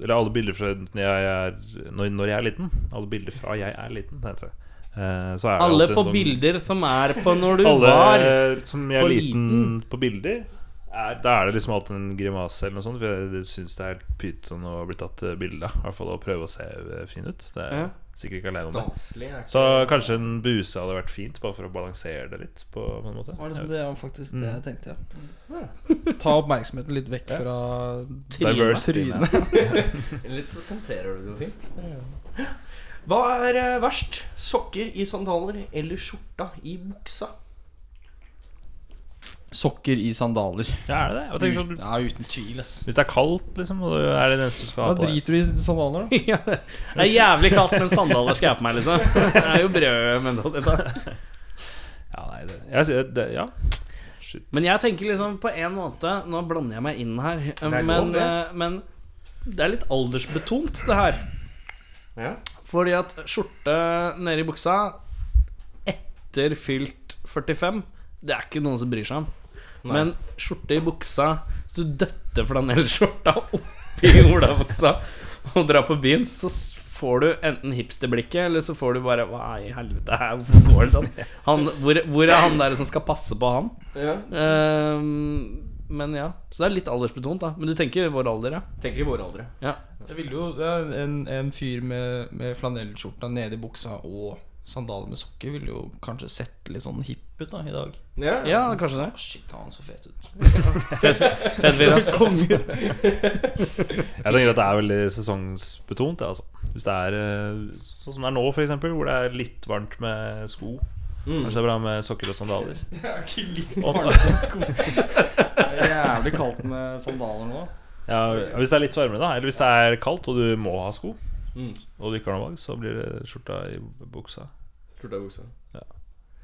F: Eller alle bilder fra når jeg er, når, når jeg er liten. Alle bilder fra jeg er liten, heter det. Eh, så det
C: Alle på
F: noen-
C: bilder som er på når du
F: Alle
C: var
F: som jeg er liten,
C: liten.
F: på bilder, er, da er det liksom alltid en grimase eller noe sånt. For jeg syns det er helt pyton å bli tatt eh, bilde av. I hvert fall å prøve å se eh, fin ut. Det er
C: Ja.
F: sikkert ikke alene om det. Så kanskje en buse hadde vært fint, bare for å balansere det litt. På, på en måte
G: Det var det
F: som
G: det var faktisk det
F: Mm.
G: jeg tenkte, ja. Ta oppmerksomheten litt vekk fra trynet.
B: Litt så sentrerer du det jo fint. Hva er eh, verst? Sokker i sandaler eller skjorta i buksa?
G: Sokker i sandaler.
F: Ja, er det det? Tenker sånn,
G: Ja, uten tvil, ass.
F: hvis det er kaldt, liksom, og det er det eneste du skal ha
G: Da
F: på deg
G: driter du i sandaler, da.
C: ja, Det er jævlig kaldt, men sandaler skal jeg på meg, liksom. Det er jo brødmentalitet.
F: Ja, nei, det, jeg, sier- det, ja. Shit.
C: Men jeg tenker liksom på en måte Nå blander jeg meg inn her,
B: er
C: men,
B: lov, det.
C: eh, men det er litt aldersbetont, det her.
B: Ja.
C: Fordi at skjorte nede i buksa etter fylt 45, det er ikke noen som bryr seg om.
B: Nei.
C: Men skjorte i buksa Hvis du døtter flanellskjorta oppi olabuksa og drar på byen, så får du enten hipsterblikket, eller så får du bare Hva i helvete her, hvorfor går det sånn? Han, hvor, hvor er han der som skal passe på han?
B: ja.
C: Um, men ja, så det er litt aldersbetont, da. Men du tenker vår alder, ja?
B: Tenker i vår alder,
C: ja.
G: Jeg ville jo det er en, en fyr med, med flanellskjorta nede i buksa og sandaler med sokker ville jo kanskje sett litt sånn hipp ut da i dag.
B: Ja.
C: Ja, kanskje det.
G: Å, shit, han så fet ut.
C: Fett fyr, ut.
F: Jeg tenker at det er veldig sesongsbetont. Altså. Hvis det er eh, sånn som det er nå, eksempel hvor det er litt varmt med sko. Kanskje det er bra med sokker og sandaler.
G: Det er ikke litt varmt med sko. Det er jævlig kaldt med sandaler nå.
F: Ja, hvis det er litt varmere, da. Eller hvis det er kaldt og du må ha sko,
B: Mm.
F: og du ikke har noe valg, så blir det skjorta i buksa.
B: Skjorta i buksa.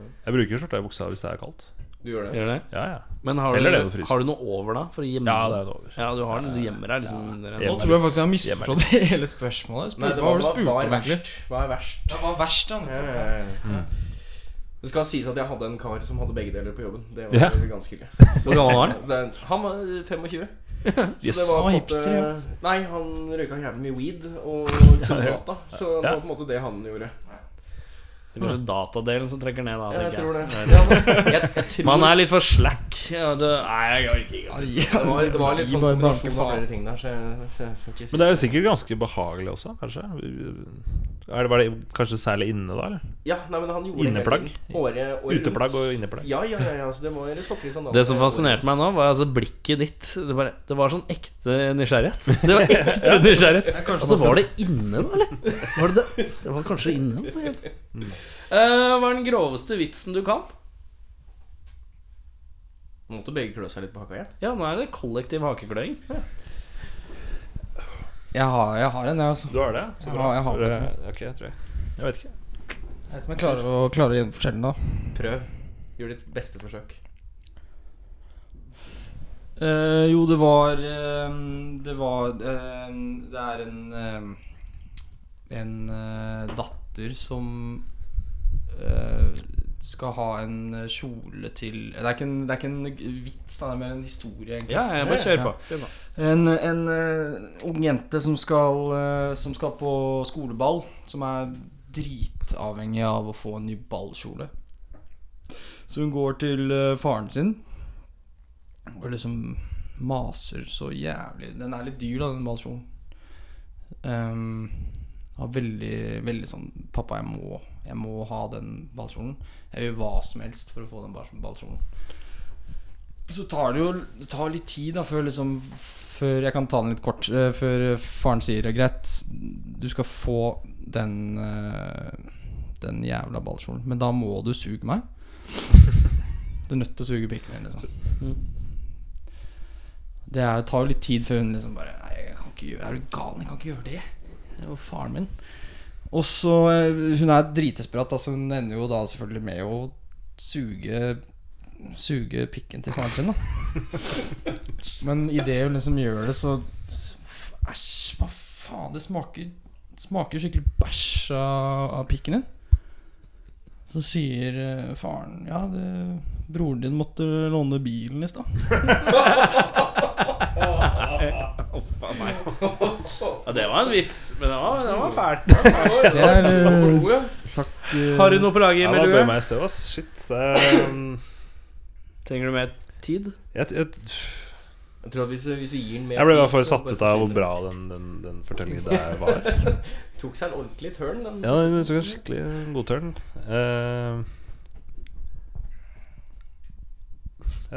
F: Jeg bruker skjorta i buksa hvis det er kaldt.
B: Du gjør det?
C: Gjør det?
F: Ja, ja.
C: Men har
F: Eller det
C: du, har du noe over, da? For å gjemme
F: Ja, det er over.
C: Ja, du har den. Du gjemmer deg liksom under en
G: Nå tror jeg faktisk jeg har misforstått hele spørsmålet. Spør,
B: Nei, det
G: hva var det du
B: hva,
G: spurte om,
B: er
G: egentlig?
B: Hva er verst?
G: Ja, hva er verst, da?
B: Ja, ja, ja, ja. Det skal sies at jeg hadde en kar som hadde begge deler på jobben. Det var
F: Ja.
B: ganske ille.
C: Hvor gammel var han?
B: Han var 25.
F: Yes.
B: Så det var på
G: Han
B: en
G: hipster,
B: måte Nei, han røyka jævlig mye weed og data. Så det var på en måte det han gjorde.
C: Det er kanskje datadelen som trekker ned, da.
B: Jeg
C: tenker
B: tror det.
C: jeg.
B: Jeg, jeg tror
C: Man er litt for slack. Ja, det, nei, jeg orker ikke.
B: det, var, det var litt sånn kombinasjon av flere ting der, så jeg, så jeg skal ikke si
F: Men det er jo sikkert ganske behagelig også, kanskje? Er det, var det kanskje særlig inne, da? eller?
B: Ja, nei, men han gjorde det
F: Inneplagg?
B: Året, året
F: Uteplagg og inneplagg?
B: Ja, ja, ja, ja så det var sokker i.
C: Det som fascinerte meg nå, var altså blikket ditt. Det, var, det var sånn ekte nysgjerrighet. Det var ekte nysgjerrighet. Og Altså, var det inne, da, eller? Var det det? Det var kanskje inne. da, Eh, hva er den groveste vitsen du kan?
B: Nå måtte begge klø seg litt på haka igjen.
C: Ja, nå er det kollektiv hakekløing.
G: Jeg har, jeg har en, jeg, altså.
F: Du har det? Så bra.
G: jeg har
F: jeg
G: har
F: eh, Ok, jeg tror jeg. Jeg vet ikke.
G: Jeg vet ikke om jeg klarer å, klarer å gjenfortelle den, da.
B: Prøv. Gjør ditt beste forsøk.
G: Uh, jo, det var uh, Det var uh, Det er en En datter som skal ha en eh, kjole til Det er ikke en, det er ikke en vits, det er mer en historie, egentlig.
C: Ja, jeg bare kjør på. Ja.
G: En, en uh, ung jente som skal, uh, som skal på skoleball, som er dritavhengig av å få en ny ballkjole. Så hun går til uh, faren sin og liksom maser så jævlig Den er litt dyr, da, den ballkjolen. Um, har veldig, veldig sånn Pappa, jeg må, jeg må ha den ballkjolen. Jeg gjør hva som helst for å få den ball- ballkjolen. Så tar det jo det tar litt tid da før liksom Før jeg kan ta den litt kort Uh, Før faren sier greit Du skal få den uh, Den jævla ballkjolen Men da må du suge meg Du er nødt til å suge pikken min liksom Det er, tar jo litt tid før hun liksom bare Nei, jeg kan ikke gjøre Er du gal? Jeg kan ikke gjøre det Det er jo faren min Og så eh, Hun er dritesperat Altså hun ender jo da selvfølgelig med å Suge Suge pikken til faren sin da. Men i det hun liksom gjør det så Æsj, hva faen? Det smaker Smaker skikkelig bæsj av, av pikken din. Så sier eh, faren Ja, det, broren din måtte låne bilen i sted
C: Ja, det var en vits, men det var, det var fælt.
G: Det er eh, Takk eh,
C: Har du noe på lager,
F: Ja, da
C: Melue?
F: meg i støv, ass. Shit. Det er, um,
C: Trenger du mer tid?
F: jeg, jeg,
B: Jeg tror at hvis, hvis vi gir den mer
F: jeg ble i hvert
B: tid,
F: fall
B: så
F: satt
B: bare
F: ut av hvor
B: forsvinner
F: bra den, den, den fortellingen der var.
B: det. Tok seg en ordentlig turn. Den.
F: Ja, den tok en skikkelig god tørn. Eh,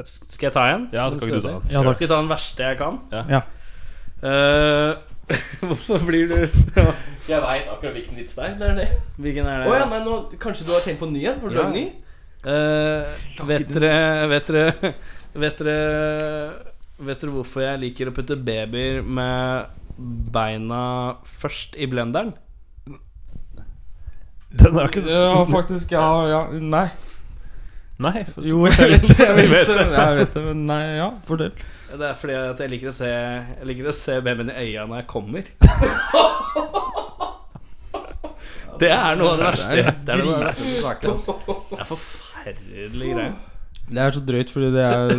C: Skal jeg ta en?
F: ja, du kan ikke du ta den.
G: Ja, takk.
C: Skal jeg ta den verste jeg kan?
G: Ja.
C: Eh, hvorfor blir du så
B: Jeg veit akkurat hvilken vits det er. Det er det.
C: Hvilken er
B: det?
C: det?
B: ja, nei, nå, kanskje du har tenkt på en ny en? Har du
C: Ja.
B: lagd ny?
C: Eh, vet dere Vet dere Vet dere Vet dere hvorfor jeg liker å putte babyer med beina først i blenderen?
F: Den er ikke
G: Ja, faktisk, ja, ja Nei
F: Nei. for-
G: Jo, jeg vet det, jeg vet det, jeg vet det Men nei, ja, fortell
C: Det er fordi at jeg liker å se Jeg liker å se babyen i øya når jeg kommer. Det er noe av det verste. Det er, noe av det,
G: saker, altså.
C: det er forferdelig greie.
G: Det er så drøyt, fordi det er,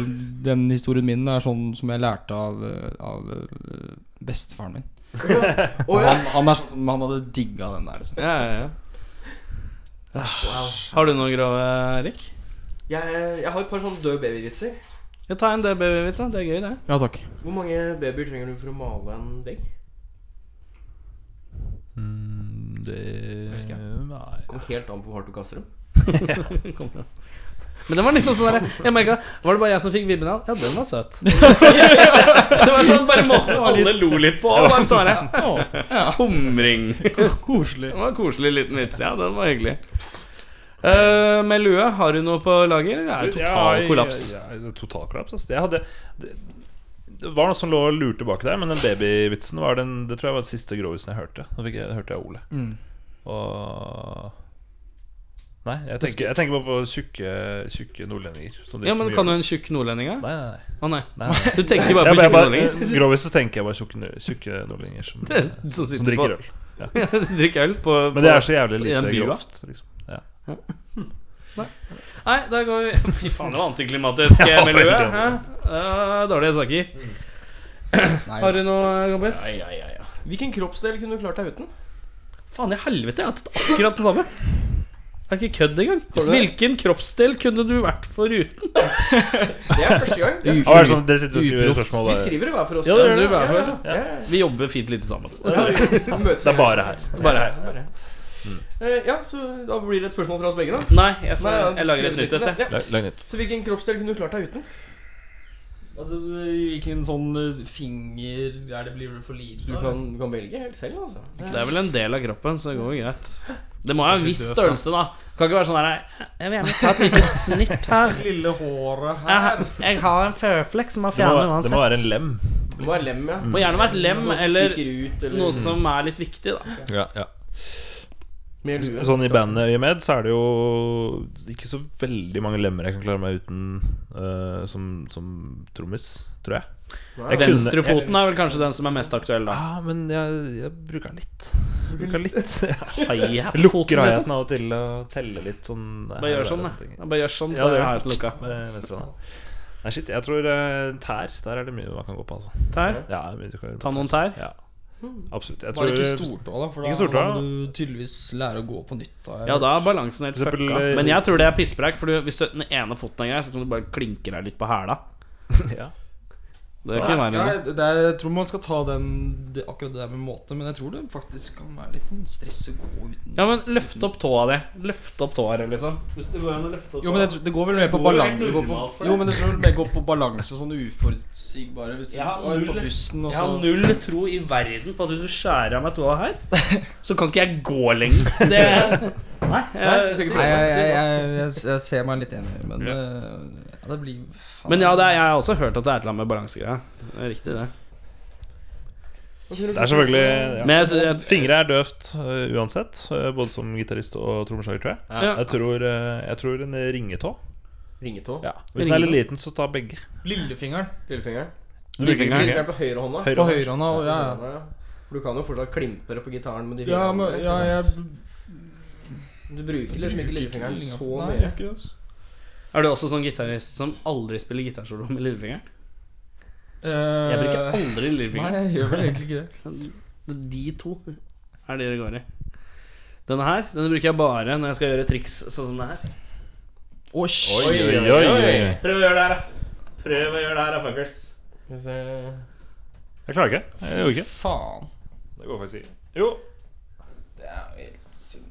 G: den historien min er sånn som jeg lærte av, av eh, bestefaren min. Og han, han er sånn som han hadde digga den der. Liksom.
C: Ja, ja, ja. Har du noe grove, Erik?
B: Jeg, jeg har et par sånne døde babyvitser.
C: Ja, ta en babyvits, da. Det er gøy, det.
G: Ja, takk.
B: Hvor mange babyer trenger du for å male en vegg?
F: Mm, det
B: ikke.
F: Nei.
B: Kommer helt an på hvor hardt du kaster dem.
C: Men det var liksom sånn der, Jeg merket, Var det bare jeg som fikk vibben av Ja, den var søt. det var sånn bare måten alle lo litt på. Og bare sånn Humring.
G: Koselig.
C: Det var en koselig liten vits. Ja, den var hyggelig. Uh, med lue, har du noe på lager, eller er det total kollaps?
F: Ja, ja, det total kollaps altså. Jeg hadde det, det var noe som lå og lurte bak der, men den babyvitsen var den Det tror jeg var den siste grovisen jeg hørte. Fikk jeg, hørte jeg Ole.
G: Mm.
F: Og Nei, jeg tenker, jeg tenker bare på tjukke, tjukke nordlendinger. som
C: Ja, men Kan du en tjukk nordlending? da?
F: Nei, nei.
C: Å nei.
F: nei, nei.
C: Du tenker bare på tjukke nordlendinger?
F: Grovis så tenker jeg bare tjukke, tjukke nordlendinger som,
C: Som
F: som, drikker
C: på-
F: øl.
C: Drikke øl på,
F: Men det er så jævlig lite grovt. Liksom. Ja.
C: Nei, da går vi Fy faen, det var antiklimatisk
F: Ja,
C: miljø. Uh, dårlige saker.
G: Mm.
C: Har du noe, kompis?
B: Ja, ja, ja, ja. Hvilken kroppsdel kunne du klart deg uten?
C: Faen i helvete, jeg har tatt akkurat den samme. Det er ikke kødd engang. Hvilken kroppsdel kunne du vært foruten?
B: Det er første gang.
F: Og er sånn, Dere sitter og skriver spørsmål
B: Vi skriver det hver for oss.
C: Ja, det det.
B: vi bare
C: Ja,
F: ja.
B: ja.
C: Vi jobber fint lite sammen.
B: Ja,
F: Det er bare her.
C: Bare her.
B: Bare her. Eh, Ja, så da blir det et spørsmål fra oss begge, da.
C: Nei, jeg,
B: Nei, ja,
C: jeg lager et nytt et. jeg.
B: Ja. Så hvilken kroppsdel kunne du klart deg uten?
G: Altså, hvilken sånn eh, finger er det blir for lite?
B: Du kan, du kan velge helt selv, altså.
C: Det er vel en del av kroppen, så det går jo greit. Det må ha en viss størrelse, da. Kan ikke være sånn her Jeg vil gjerne ta et lite snitt her.
G: Lille håret
C: Jeg, har- jeg har en føflekk som må
F: Det må, det må være en lem.
B: Det må være lem, ja.
C: Må gjerne være et lem
B: Noe som
C: eller
B: ut, eller
C: noe som er litt viktig, da.
F: Ja, ja. Sånn i bandet Øyemed så er det jo ikke så veldig mange lemmer jeg kan klare meg uten uh, som, som trommis, tror jeg.
B: Wow.
F: Jeg
C: Venstrefoten er vel kanskje den som er mest aktuell, da.
F: Ja, men jeg, jeg bruker den litt. Bruker litt
C: Heia
F: Lukker hi-haten av og til og teller litt sånn
C: Bare gjør sånn, da. Bare gjør sånn, så
F: det
C: er heia lukka.
F: Nei, shit, jeg tror uh, tær. Der er det mye man kan gå på, altså.
C: Tær.
F: Ja, mye du kan
C: Ta noen tær.
F: Ja, absolutt. Jeg
G: Bare
F: tror
G: ikke stortå, da, for da,
F: stortå,
G: da må du tydeligvis lære å gå på nytt. Da,
C: Ja, da er balansen helt
F: eksempel,
C: fucka.
F: eh,
C: Men jeg tror det er pisspreik, for du- hvis du- den ene foten er grei, så kan du bare klinke deg litt på hæla.
F: ja.
C: Det kan være
G: ja,
C: det.
G: det er, jeg tror man skal ta den, det, akkurat det der med måte, men jeg tror det faktisk kan være litt sånn stress å gå uten
C: Ja, men løft opp tåa di. Løft opp tåa di, liksom. Det går an å løfte opp
G: Jo, men jeg det går vel mer på balanse. Jo, men det tror jeg går på balanse, sånn uforutsigbare Hvis du
C: Jeg har
G: går på
C: null-
G: bussen og
C: Jeg har null tro i verden på at hvis du skjærer av meg tåa her, så kan ikke jeg gå lenger. Det Nei. Jeg,
G: Nei, jeg, jeg, jeg, jeg, jeg ser meg litt enig, men eh, ja, det blir faen.
C: men ja, det er, jeg har også hørt at det er et eller annet med balansegreia. Det er riktig, det.
F: Det er selvfølgelig ja.
C: Men jeg, sy- jeg,
F: Fingre er døvt øh, uansett, øh, både som gitarist og trommeslager, tror jeg.
C: ja.
F: Jeg tror, øh, jeg tror en ringetå.
B: Ringetå.
F: Ja. Hvis den er litt liten, så ta begge.
G: Lillefingeren
B: Lillefingeren.
C: Lillefinger
B: Lillefingeren på høyrehånda.
F: Høyre
G: på
F: høyre
G: høyrehånda. og- Ja, ja.
B: Ja, ja. For Du kan jo fortsatt klimpe det på gitaren med de
G: Ja, men, ja, jeg
B: Du bruker liksom ikke lillefingeren så
G: Nei,
B: mye.
G: ikke det.
C: Er du også sånn gitarist som aldri spiller gitarsolo med lillefingeren?
G: Uh,
C: Jeg bruker aldri lillefingeren.
G: Nei, jeg gjør vel egentlig ikke det.
C: De to er det det går i. Denne her denne bruker jeg bare når jeg skal gjøre triks sånn som det her.
G: Oi,
F: Oi, oi, oi.
C: Prøv å gjøre det her, da. Prøv å gjøre det her, da, fuckers.
F: Jeg klarer ikke. Jeg gjorde ikke.
G: Faen.
F: Det går faktisk ikke. Jo.
G: Det er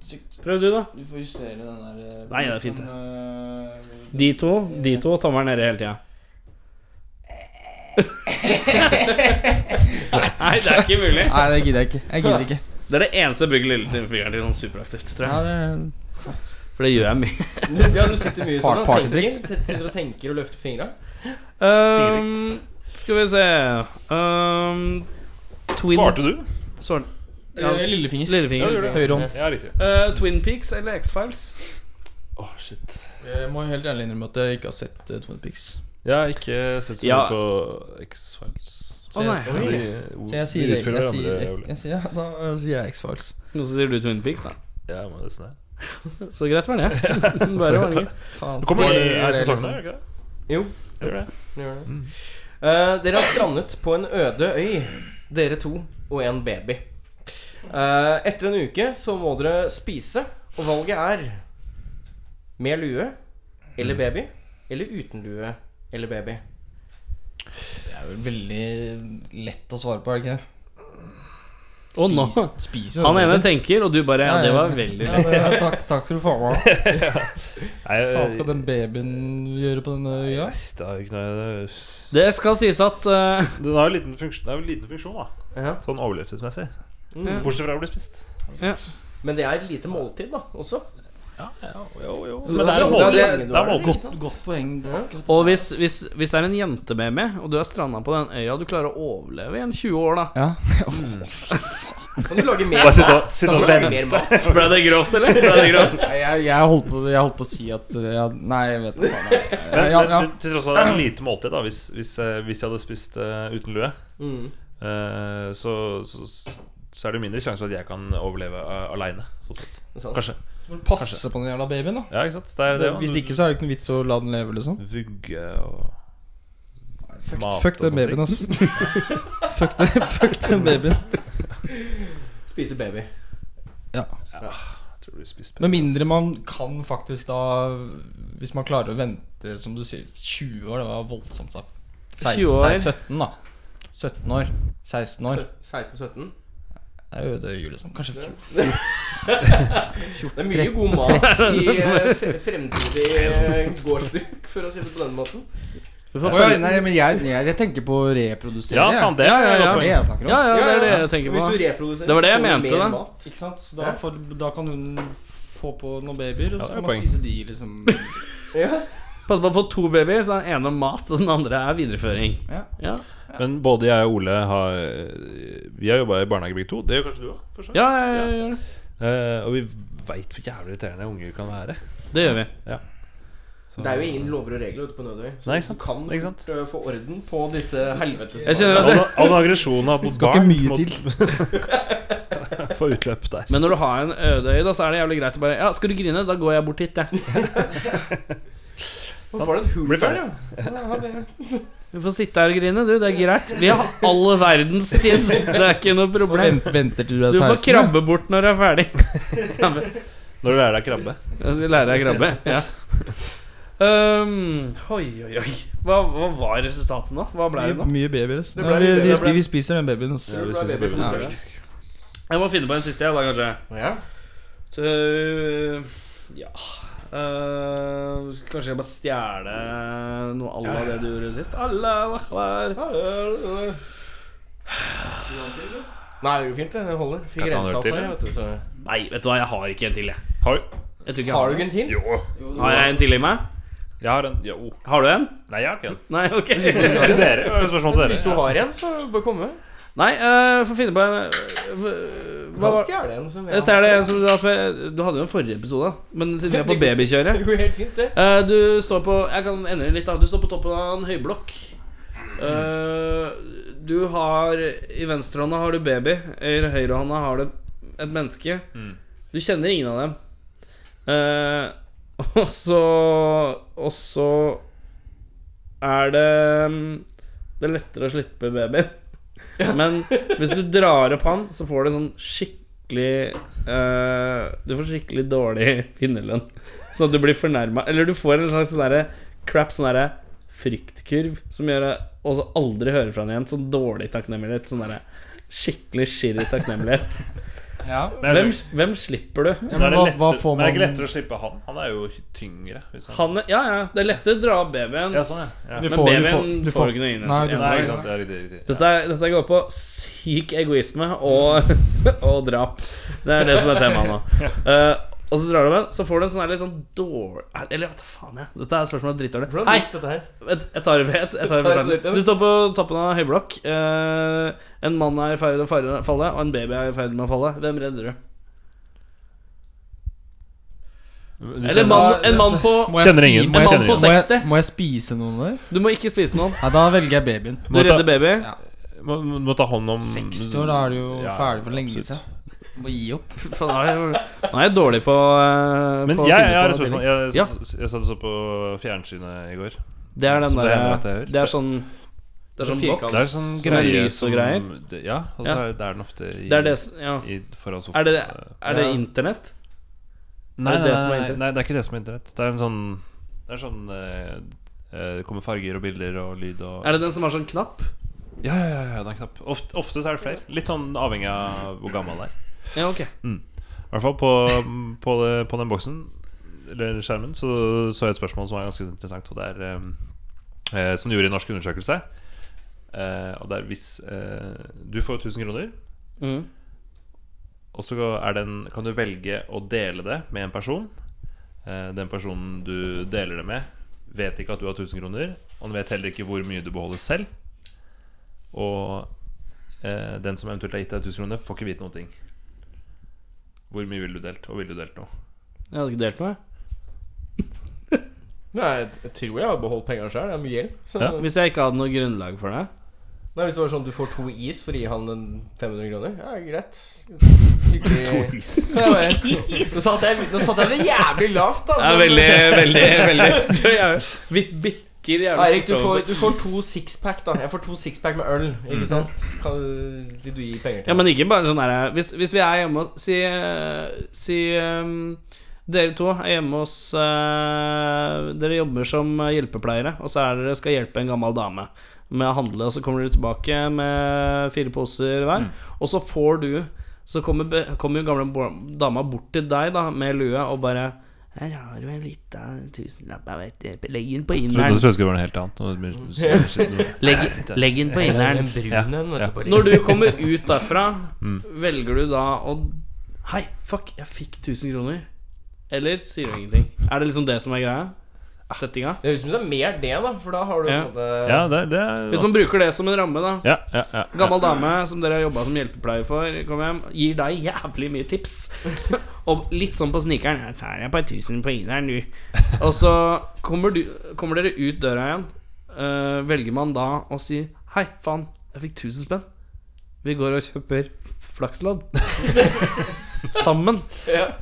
G: sinnssykt.
C: Prøv du, da.
G: Du får justere den der eh,
C: Nei, det er fint, det.
G: men,
C: De to, de to og tommelen nede hele tida. Nei, det er ikke mulig.
G: eh, Nei, det gidder jeg ikke. Jeg gidder ikke.
C: Det er det eneste jeg bruker lillefingeren til sånn superaktivt, tror
G: Ja,
C: jeg.
G: det er sant.
C: For det gjør jeg mye.
B: Ja, du sitter mye sånn og tenker, sitter og tenker og løfter fingra.
C: Um, skal vi se um, Twin
F: Svarte du?
C: Svar-
G: Eh, lillefinger.
C: Lillefinger.
F: Ja, du.
G: Høyre hånd.
F: Ja, riktig.
C: Uh, Twin Peaks eller X-Files?
F: Åh, shit.
G: Jeg må helt ærlig innrømme at jeg ikke har sett uh, Twin Peaks.
F: Jeg har ikke sett så mye
C: Ja.
F: på X-Files.
C: Å nei,
F: Vi-
C: ok.
G: Så jeg sier, jeg, jeg, sier, jeg,
F: jeg,
G: sier ja, Da sier jeg X-Files.
C: Nå så sier du Twin Peaks, da.
F: Ja, må det sånn
C: Så greit var det. Bare ordentlig.
G: Faen. Det
F: det,
G: er
F: er
G: det liksom.
F: ikke det?
B: Jo,
F: Gjør det?
B: det gjør det. Eh, dere har strandet på en øde øy, dere to og en baby. Eh, etter en uke så må dere spise, og valget er med lue eller baby, eller uten lue eller baby.
G: Det er vel veldig lett å svare på, er det ikke det?
C: Og nå
G: Spis- spiser
C: Han ene tenker, og du bare Ja, det var veldig
G: ja, det, ja, takk, takk skal du få med
F: Hva
G: faen skal den babyen gjøre på denne øya?
F: Det er jo ikke noe
C: Det skal sies at uh,
F: Den har jo liten funksjon, det er jo en liten funksjon, da.
B: Ja.
F: Sånn overlevelsesmessig.
B: Mm.
F: Bortsett fra å bli spist.
B: Men det er et lite måltid, da, også.
F: Ja, ja, jo, jo.
G: Men
F: det er et
G: Ja,
F: er.
G: Godt, godt poeng.
C: Og hvis, hvis, hvis det er en jente med meg, og du er stranda på den øya, du klarer å overleve i en 20 år, da
G: Ja.
B: Kan du lage mer
F: Bare sitte og,
B: mat?
F: og vente.
B: mer mat?
C: Ble det grovt, eller? Det grovt?
G: Nei, Jeg, jeg, holdt på, jeg holdt på å si at uh, ja, Nei, jeg vet ikke. faen, jeg-
F: Men,
G: Ja, ja.
F: men til tross for det et lite måltid, da hvis, hvis, eh, hvis jeg hadde spist uh, uten lue,
B: Mm.
F: uh, så, så, så er det mindre sjanse for at jeg kan overleve uh, aleine. Sånn sett.
B: må
F: du
G: Passe på den jævla babyen, da.
F: Ja, ikke sant? Det er det,
G: Hvis ikke så er det ikke noe vits å la den leve, liksom.
F: Vugge og
G: Fuck,
F: mat
G: fuck
F: og
G: den babyen, altså. fuck, den, fuck den babyen.
B: Spise baby.
G: Ja.
F: Jeg tror du blir spist
G: Med mindre man kan faktisk da Hvis man klarer å vente, som du sier, 20 år, det var voldsomt, da. 16, 17, da. 17 år. 16 år.
B: 16-17.
G: Det er jo øye, liksom. Kanskje 14.
B: Det er mye god mat i eh, fremtidig eh, gårdsbruk, for å si det på den måten.
G: Oh, ja, nei, men jeg, jeg, jeg tenker på å reprodusere.
F: Ja, sant, det
C: Ja, ja, ja.
G: Det er det jeg snakker om.
C: Ja, ja, det er det jeg tenker
B: Hvis
C: på.
B: du reproduserer,
C: Det var det jeg mente, da.
B: mat.
G: Ikke sant? Så da, for, da kan hun få på noen babyer, og
F: Ja,
G: så
F: det
G: kan man
F: poeng.
G: spise de, liksom.
B: Ja.
C: Pass på å få to babyer, så den ene om mat, og den andre er videreføring.
G: Ja.
C: Ja,
F: Men både jeg og Ole har Vi har jobba i barnehage begge to. Det gjør kanskje du òg?
C: ja, ja, ja, ja.
F: Eh, og vi veit hvor jævlig irriterende unger kan være.
C: det gjør vi.
F: Så-
B: Det er jo ingen lover og regler ute på Nødøy. Så
F: Nei,
B: du kan fort eh, få orden på disse helvetes
C: Jeg
F: All, all aggresjonen har barn mot
G: Skal ikke
F: barn
G: mye
F: mot,
G: til.
F: Få utløp der.
C: Men når du har en ødøy, da, så er det jævlig greit å bare Ja, skal du grine? Da går jeg bort hit, jeg.
B: Nå får du et hull der, ja.
C: Du får sitte her og grine, du. Det er greit. Vi har all verdens tid. Det er ikke noe problem.
G: Venter til du er
C: Du får krabbe bort når du er ferdig.
F: Når du lærer deg krabbe.
C: Jeg skal lære deg krabbe. Ja. Um, oi, oi, oi. Hva, hva var resultatet nå? Hva ble det nå?
G: Mye babyer. Ja,
B: vi,
G: vi, vi,
B: det
G: vi spiser den babyen. Også.
F: Ja, vi spiser
B: baby
F: ja.
C: Jeg må finne på en siste, jeg, da, kanskje.
B: Ja.
C: Så, ja Eh, Kanskje jeg bare stjele noe à la det du gjorde sist? Allah akbar.
B: Nei, det går fint, det. Holder. Fikk
F: Kan jeg ta en
B: rensa
F: øl
B: opp
F: til,
B: her,
F: ja?
B: vet du, så
C: Nei, vet du hva, jeg har ikke en til, jeg.
F: Har,
C: jeg tror ikke jeg
B: Har du ikke en til?
F: jo.
C: Har jeg en til i meg?
F: Jeg har en Jo.
C: Har du en?
F: Nei, jeg har ikke en.
C: Nei, ok.
F: Til dere. Spørsmål til
B: Hvis du
F: dere.
B: har en, så bør komme.
C: Nei, uh, få finne på en øh, Hva
B: kan en. som jeg
C: Jeg ser det en som du for- Du hadde jo en forrige episode, men siden vi er på babykjøret.
B: Det går helt fint, det.
C: Eh, Du står på Jeg kan endre litt da. Du står på toppen av en høyblokk. Uh, Du har I venstrehånda har du baby. I høyrehånda har du et menneske.
F: Mm.
C: Du kjenner ingen av dem. Uh, Og så Og så Er det mm, Det er lettere å slippe babyen Men hvis du drar opp han Så får du sånn skikkelig uh, Du får skikkelig dårlig finnerlønn Så du blir fornærmet. Eller du får en slags sånn derre crap Sånn derre fryktkurv Som gjør at også aldri høre fra han igjen. Sånn dårlig takknemlighet. Sånn derre skikkelig shitty takknemlighet
G: Ja.
C: Hvem, hvem slipper du?
F: Ja,
G: men
F: er det
G: hva-
F: lettere-
G: hva får
F: Men er det ikke lettere å slippe han? Han er jo tyngre. Hvis han...
C: Han, ja, ja, det er lettere å dra babyen
F: Ja, sånn, ja.
C: Men babyen
G: får- du
C: får
G: får-
C: ikke noe inn. Dette, dette går på syk egoisme og, og drap. Det er det som er temaet nå. Eh, og så drar du med, så får du en sånn her litt sånn dårlig Eller hva faen, jeg. Dette er spørsmålet dritdårlig.
B: Hvordan gikk dette her?
C: Vent, Jeg tar det ved. Jeg tar det ved. Du står på toppen av høyblokk. Eh, en mann er i ferd med å falle, og en baby er i ferd med å falle. Hvem redder du? Eller mann, en mann på
F: Kjenner ingen.
G: Må jeg,
C: En mann på
G: må,
C: 60.
G: jeg, må jeg spise noen der?
C: Du må ikke spise noen.
G: Nei, da velger jeg babyen.
C: Du redder baby.
G: Ja.
F: må, må ta hånd om
G: 60 år, da er du jo
F: Ja,
G: ferdig for lenge siden. Må gi opp.
C: Faen, Nå er jeg, nå er jeg dårlig på, uh,
F: Men
C: på
F: jeg, jeg har et spørsmål.
C: Jeg,
F: Jeg,
C: Ja.
F: jeg satt og så på fjernsynet i går.
C: Det er den der,
F: det gjør.
C: Det er sånn Det er sånn
B: Firkant.
F: Det er sånn
C: Som er
F: greie
C: lys og greier.
F: det- Ja, og så
C: Ja.
F: er det er den ofte i,
C: Det er det Ja.
F: i, foran sofaen.
C: Er det, er det
B: Ja.
C: internett?
F: Nei,
C: er det
F: nei,
C: det som er
F: nei, nei, det er ikke det som er internett. Det er en sånn Det er sånn eh, eh, Det kommer farger og bilder og lyd og
C: Er det den som har sånn knapp?
F: Ja, ja, ja, ja, det er en knapp. Ofte, ofte så er det flere. Litt sånn avhengig av hvor gammel det er.
C: Ja, ok.
F: I hvert fall på, på, det, på den boksen Eller skjermen så så jeg et spørsmål som var ganske interessant. Og det er eh, eh, Som de gjorde i norsk undersøkelse. Eh, og det er hvis eh, Du får 1000 kroner,
C: Mm.
F: og så er kan du velge å dele det med en person. Eh, den personen du deler det med, vet ikke at du har 1000 kroner. Og den vet heller ikke hvor mye du beholder selv. Og eh, den som eventuelt har gitt deg 1000 kroner, får ikke vite noen ting. Hvor mye ville du delt, og ville du delt noe?
C: Jeg hadde ikke delt noe. jeg.
B: Nei, jeg, jeg tror jeg hadde beholdt pengene sjøl. Det er mye gjeld. Så-
F: Ja.
C: Hvis jeg ikke hadde noe grunnlag for det.
B: Nei, Hvis det var sånn du får to is for å gi han en 500 kroner, ja, greit. Hyggelig.
F: To is.
B: Ja, Nå satt jeg, nå satt jeg vel jævlig lavt, da.
C: Det er
B: men-
C: veldig, veldig, veldig Du bikker jævlig
B: Eirik, du får, du får to sixpack, da. Jeg får to sixpack med øl. Ikke sant? Kan, vil du gi penger til
C: Ja, men ikke bare sånn her hvis, hvis vi er hjemme og Si, eh, si ehm, Dere to er hjemme hos eh, Dere jobber som hjelpepleiere, og så er dere skal hjelpe en gammel dame med å handle, og så kommer dere tilbake med fire poser hver, og så får du Så kommer, be- kommer jo gamle bo- dama bort til deg da med lue og bare her har du en lita tusenlapp. jeg vet. Legg den på
F: inneren.
C: inneren.
F: trodde det skulle være noe helt annet.
C: Legg, legg den på inneren.
F: Ja, ja.
C: Når du kommer ut derfra,
F: Mm.
C: velger du da å Hei, fuck, jeg fikk 1000 kroner. Eller sier du ingenting? Er det liksom det som er greia? Settinga?
B: Det høres ut som er mer det, da. For da har du
C: Ja.
B: måte
F: Ja, det, det er
C: Hvis man bruker det som en ramme, da.
F: ja, ja, ja,
C: Gammel dame som dere har jobba som hjelpepleier for, kom hjem, gir deg jævlig mye tips. Og litt sånn på snikeren. Jeg tar et par tusen på inneren, du. Og så kommer, du, kommer dere ut døra igjen. Uh, velger man da å si Hei, faen, jeg fikk 1000 spenn. Vi går og kjøper flakslodd? Sammen?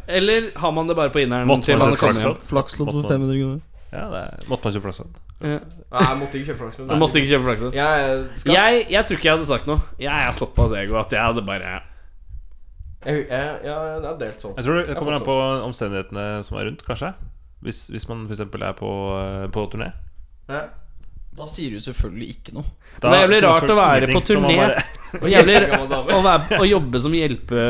C: Eller har man det bare på inneren?
F: Flakslodd
G: for 500 kroner.
F: Ja, det er, måtte man kjøpe flaksen?
C: Ja.
B: Nei, jeg måtte ikke kjøpe flaksen.
C: Jeg måtte ikke kjøpe flakslodd.
B: Jeg,
C: Jeg, jeg tror ikke jeg hadde sagt noe. Jeg er såpass ego at jeg hadde bare
B: jeg, jeg, jeg, er delt sånn.
F: Jeg tror det kommer an på omstendighetene som er rundt, kanskje. Hvis, hvis man f.eks. er på, eh, på turné.
B: Ja.
G: Da sier du selvfølgelig ikke noe.
C: Det er jævlig rart å være på turné.
F: bare-
C: Og jævlig å, være, å jobbe som hjelpe...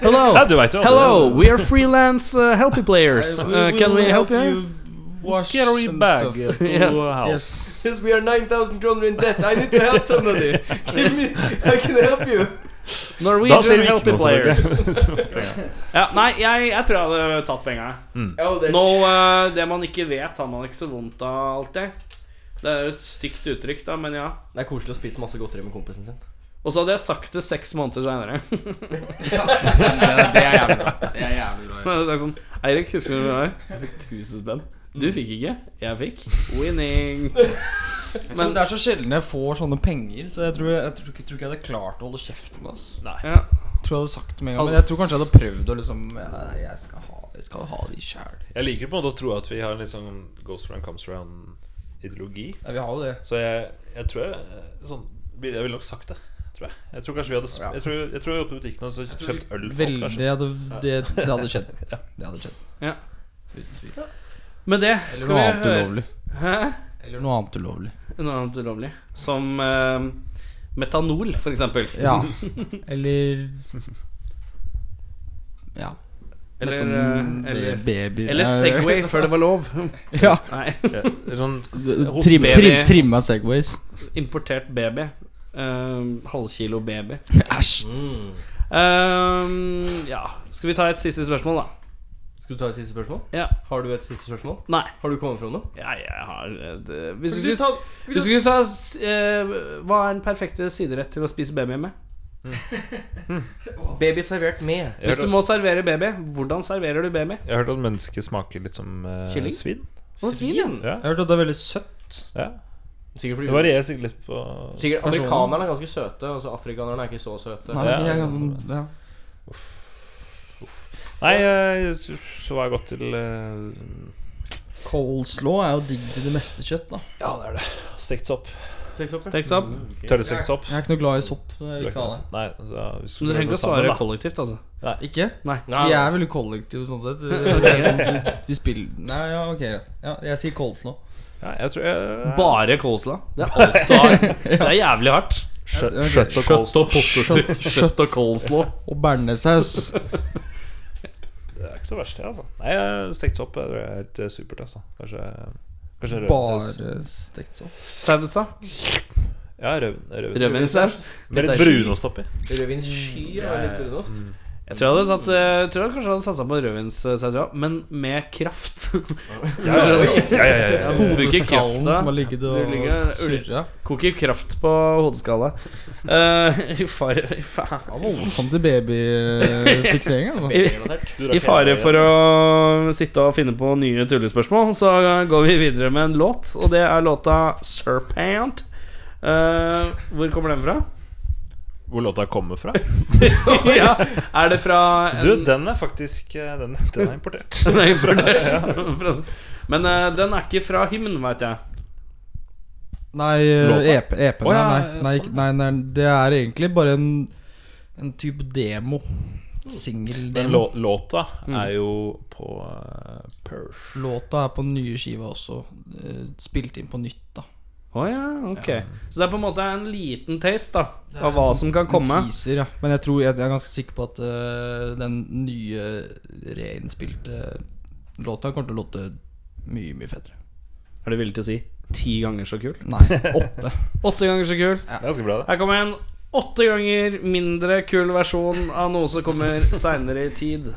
C: Hello!
F: Ja, du jo
C: Hello, we are freelance uh, helpy players. Uh, can we help you?
G: Wash
F: Carry
G: and
F: bag
G: stuff.
F: to
C: Yes.
F: house.
G: Yes.
B: yes, we are 9,000 kroner in debt, I need to help somebody. Give me, I can help you.
C: Norwegian helpy players. Ja, nei, jeg, jeg tror jeg hadde tatt penga.
B: Mm.
C: Nå, uh, det man ikke vet, har man ikke så vondt av alltid. Det er jo et stygt uttrykk, da, men ja.
B: Det er koselig å spise masse godteri med kompisen sin.
C: Og så hadde jeg sagt det seks måneder seinere.
G: Det, det er jævlig bra. Det er jævlig bra.
C: sånn Eirik, husker du det var? Jeg fikk 1000 spenn. Du fikk ikke, jeg fikk. Winning.
G: Men det er så sjelden jeg får sånne penger, så jeg tror jeg, jeg tror, ikke, tror ikke jeg hadde klart å holde kjeft om det. ass.
C: ja.
G: Jeg tror jeg hadde sagt det med en gang Men jeg tror kanskje jeg hadde prøvd å liksom Jeg, Jeg skal ha, jeg skal ha de sjæl.
F: Jeg liker på en måte å tro at vi har en litt sånn goes around, comes around-ideologi.
G: Ja, vi har jo det.
F: Så jeg, jeg tror jeg sånn, Jeg ville nok sagt det. Tror jeg. jeg tror kanskje vi hadde sp-
G: Ja.
F: Jeg tror jeg tror jeg i butikken og så kjøpt øl. for
G: Veldig,
F: folk,
G: det,
F: kanskje.
G: hadde, det, det hadde skjedd. Det hadde skjedd.
C: Ja.
G: Uten tvil.
C: Med det
G: Eller
C: skal
G: noe
C: vi
G: annet
C: høre
G: ulovlig.
C: Hæ?
G: Eller noe annet ulovlig.
C: Noe annet ulovlig. Som eh, metanol, for eksempel.
G: Ja. Eller Ja.
C: Eller, eh, eller,
G: babyer
C: eller Segway, før det var lov.
G: Ja.
C: Nei.
F: Eller sånn
G: Trim,
C: baby.
G: trim, trimma Segways.
C: Importert baby. Eh, halvkilo baby.
G: Æsj.
C: Eh, ja, skal vi ta et siste spørsmål, da?
B: Skal du ta et siste spørsmål?
C: Ja.
B: Har du et siste spørsmål?
C: Nei.
B: Har du kommet fra noe?
C: Ja, jeg har eh, Hvis du skulle Hvis
B: du-
C: skulle sa eh, Hva er den perfekte siderett til å spise baby med?
B: Baby servert med.
F: Jeg
C: Hvis du må servere baby, hvordan serverer du baby?
F: jeg har hørt at mennesket smaker litt som eh,
B: Kylling?
F: svin.
C: Å, svin, ja.
F: Ja,
G: Jeg har hørt at det er veldig søtt.
F: ja.
B: Sikkert fordi
F: Det varierer sikkert litt på
B: Sikkert
G: Personen.
B: Amerikanerne er ganske søte, og så afrikanerne er ikke så søte.
G: Nei,
F: Ja,
G: er
F: det
G: ganske ja.
F: Nei, så var jeg godt til uh,
G: Coleslaw er jo digg til det meste kjøtt, da.
F: Ja, det er det. Stekt sopp.
C: Steks opp.
F: Tørrestekt sopp.
G: Jeg er ikke noe glad i sopp. så Jeg vil det.
F: Nei,
C: altså, du trenger ikke å svare kollektivt, altså.
G: Ikke?
C: Nei.
B: Nei,
G: Vi er veldig kollektive sånn sett. Vi spiller Nei, ja, ok. greit. Ja, jeg sier coleslaw.
F: Ja, jeg tror jeg
C: Bare coleslaw. Det er alt du har. Det er jævlig hardt.
F: Kjøtt og coleslaw.
C: Kjøtt og coleslaw.
G: Og bearnéssaus.
F: Ikke så verst, det, altså. Nei, stekt sopp er helt eh, supert, altså. Kanskje Kanskje rødvinsaus.
G: Bare stekt sopp.
C: Sausa?
F: Ja, rød, rødvinsaus.
C: Rødvinsaus?
F: Med litt brunost oppi.
B: Rødvinssky og litt brunost.
C: Jeg tror jeg hadde tatt eh, Jeg tror jeg kanskje hadde satsa på rødvinssaus. Men med kraft.
F: Ja, ja, ja. ja, ja, ja.
G: Hodeskallen som har ligget og surra.
C: Koker kraft på hodeskallet. Uh, I fare.
G: Voldsomt i babyfiksering. Altså.
C: I, I fare for å sitte og finne på nye tullespørsmål, så går vi videre med en låt. Og det er låta 'Serpent'. Eh, hvor kommer den fra?
F: Hvor låta kommer fra?
C: ja, er det fra en,
F: Du, den er faktisk eh, Den, den er importert.
C: Den er importert. Men uh, den er ikke fra hymn, veit jeg.
G: Nei,
F: EP-en
G: EP, oh,
F: ja,
G: nei, nei,
F: sånn.
G: nei, nei, nei, det er egentlig bare en, en type demo.
F: Men
G: Singeldemo.
F: lå, låta
C: Mm.
F: er jo på uh, Persh.
G: Låta er på den nye skiva også. Spilt inn på nytt, da.
C: Å ja, ok. Så det er på en måte en liten taste da av hva
G: en
C: som kan
G: En
C: komme.
G: teaser, ja. Men jeg tror jeg, jeg er ganske sikker på at uh, den nye reinnspilte låta kommer til å låte mye, mye fetere.
C: Er du villig til å si ti ganger så kul?
G: Nei, åtte.
C: Åtte ganger så kul.
F: Det er ganske bra, det.
C: Her kommer en åtte ganger mindre kul versjon av noe som kommer seinere i tid.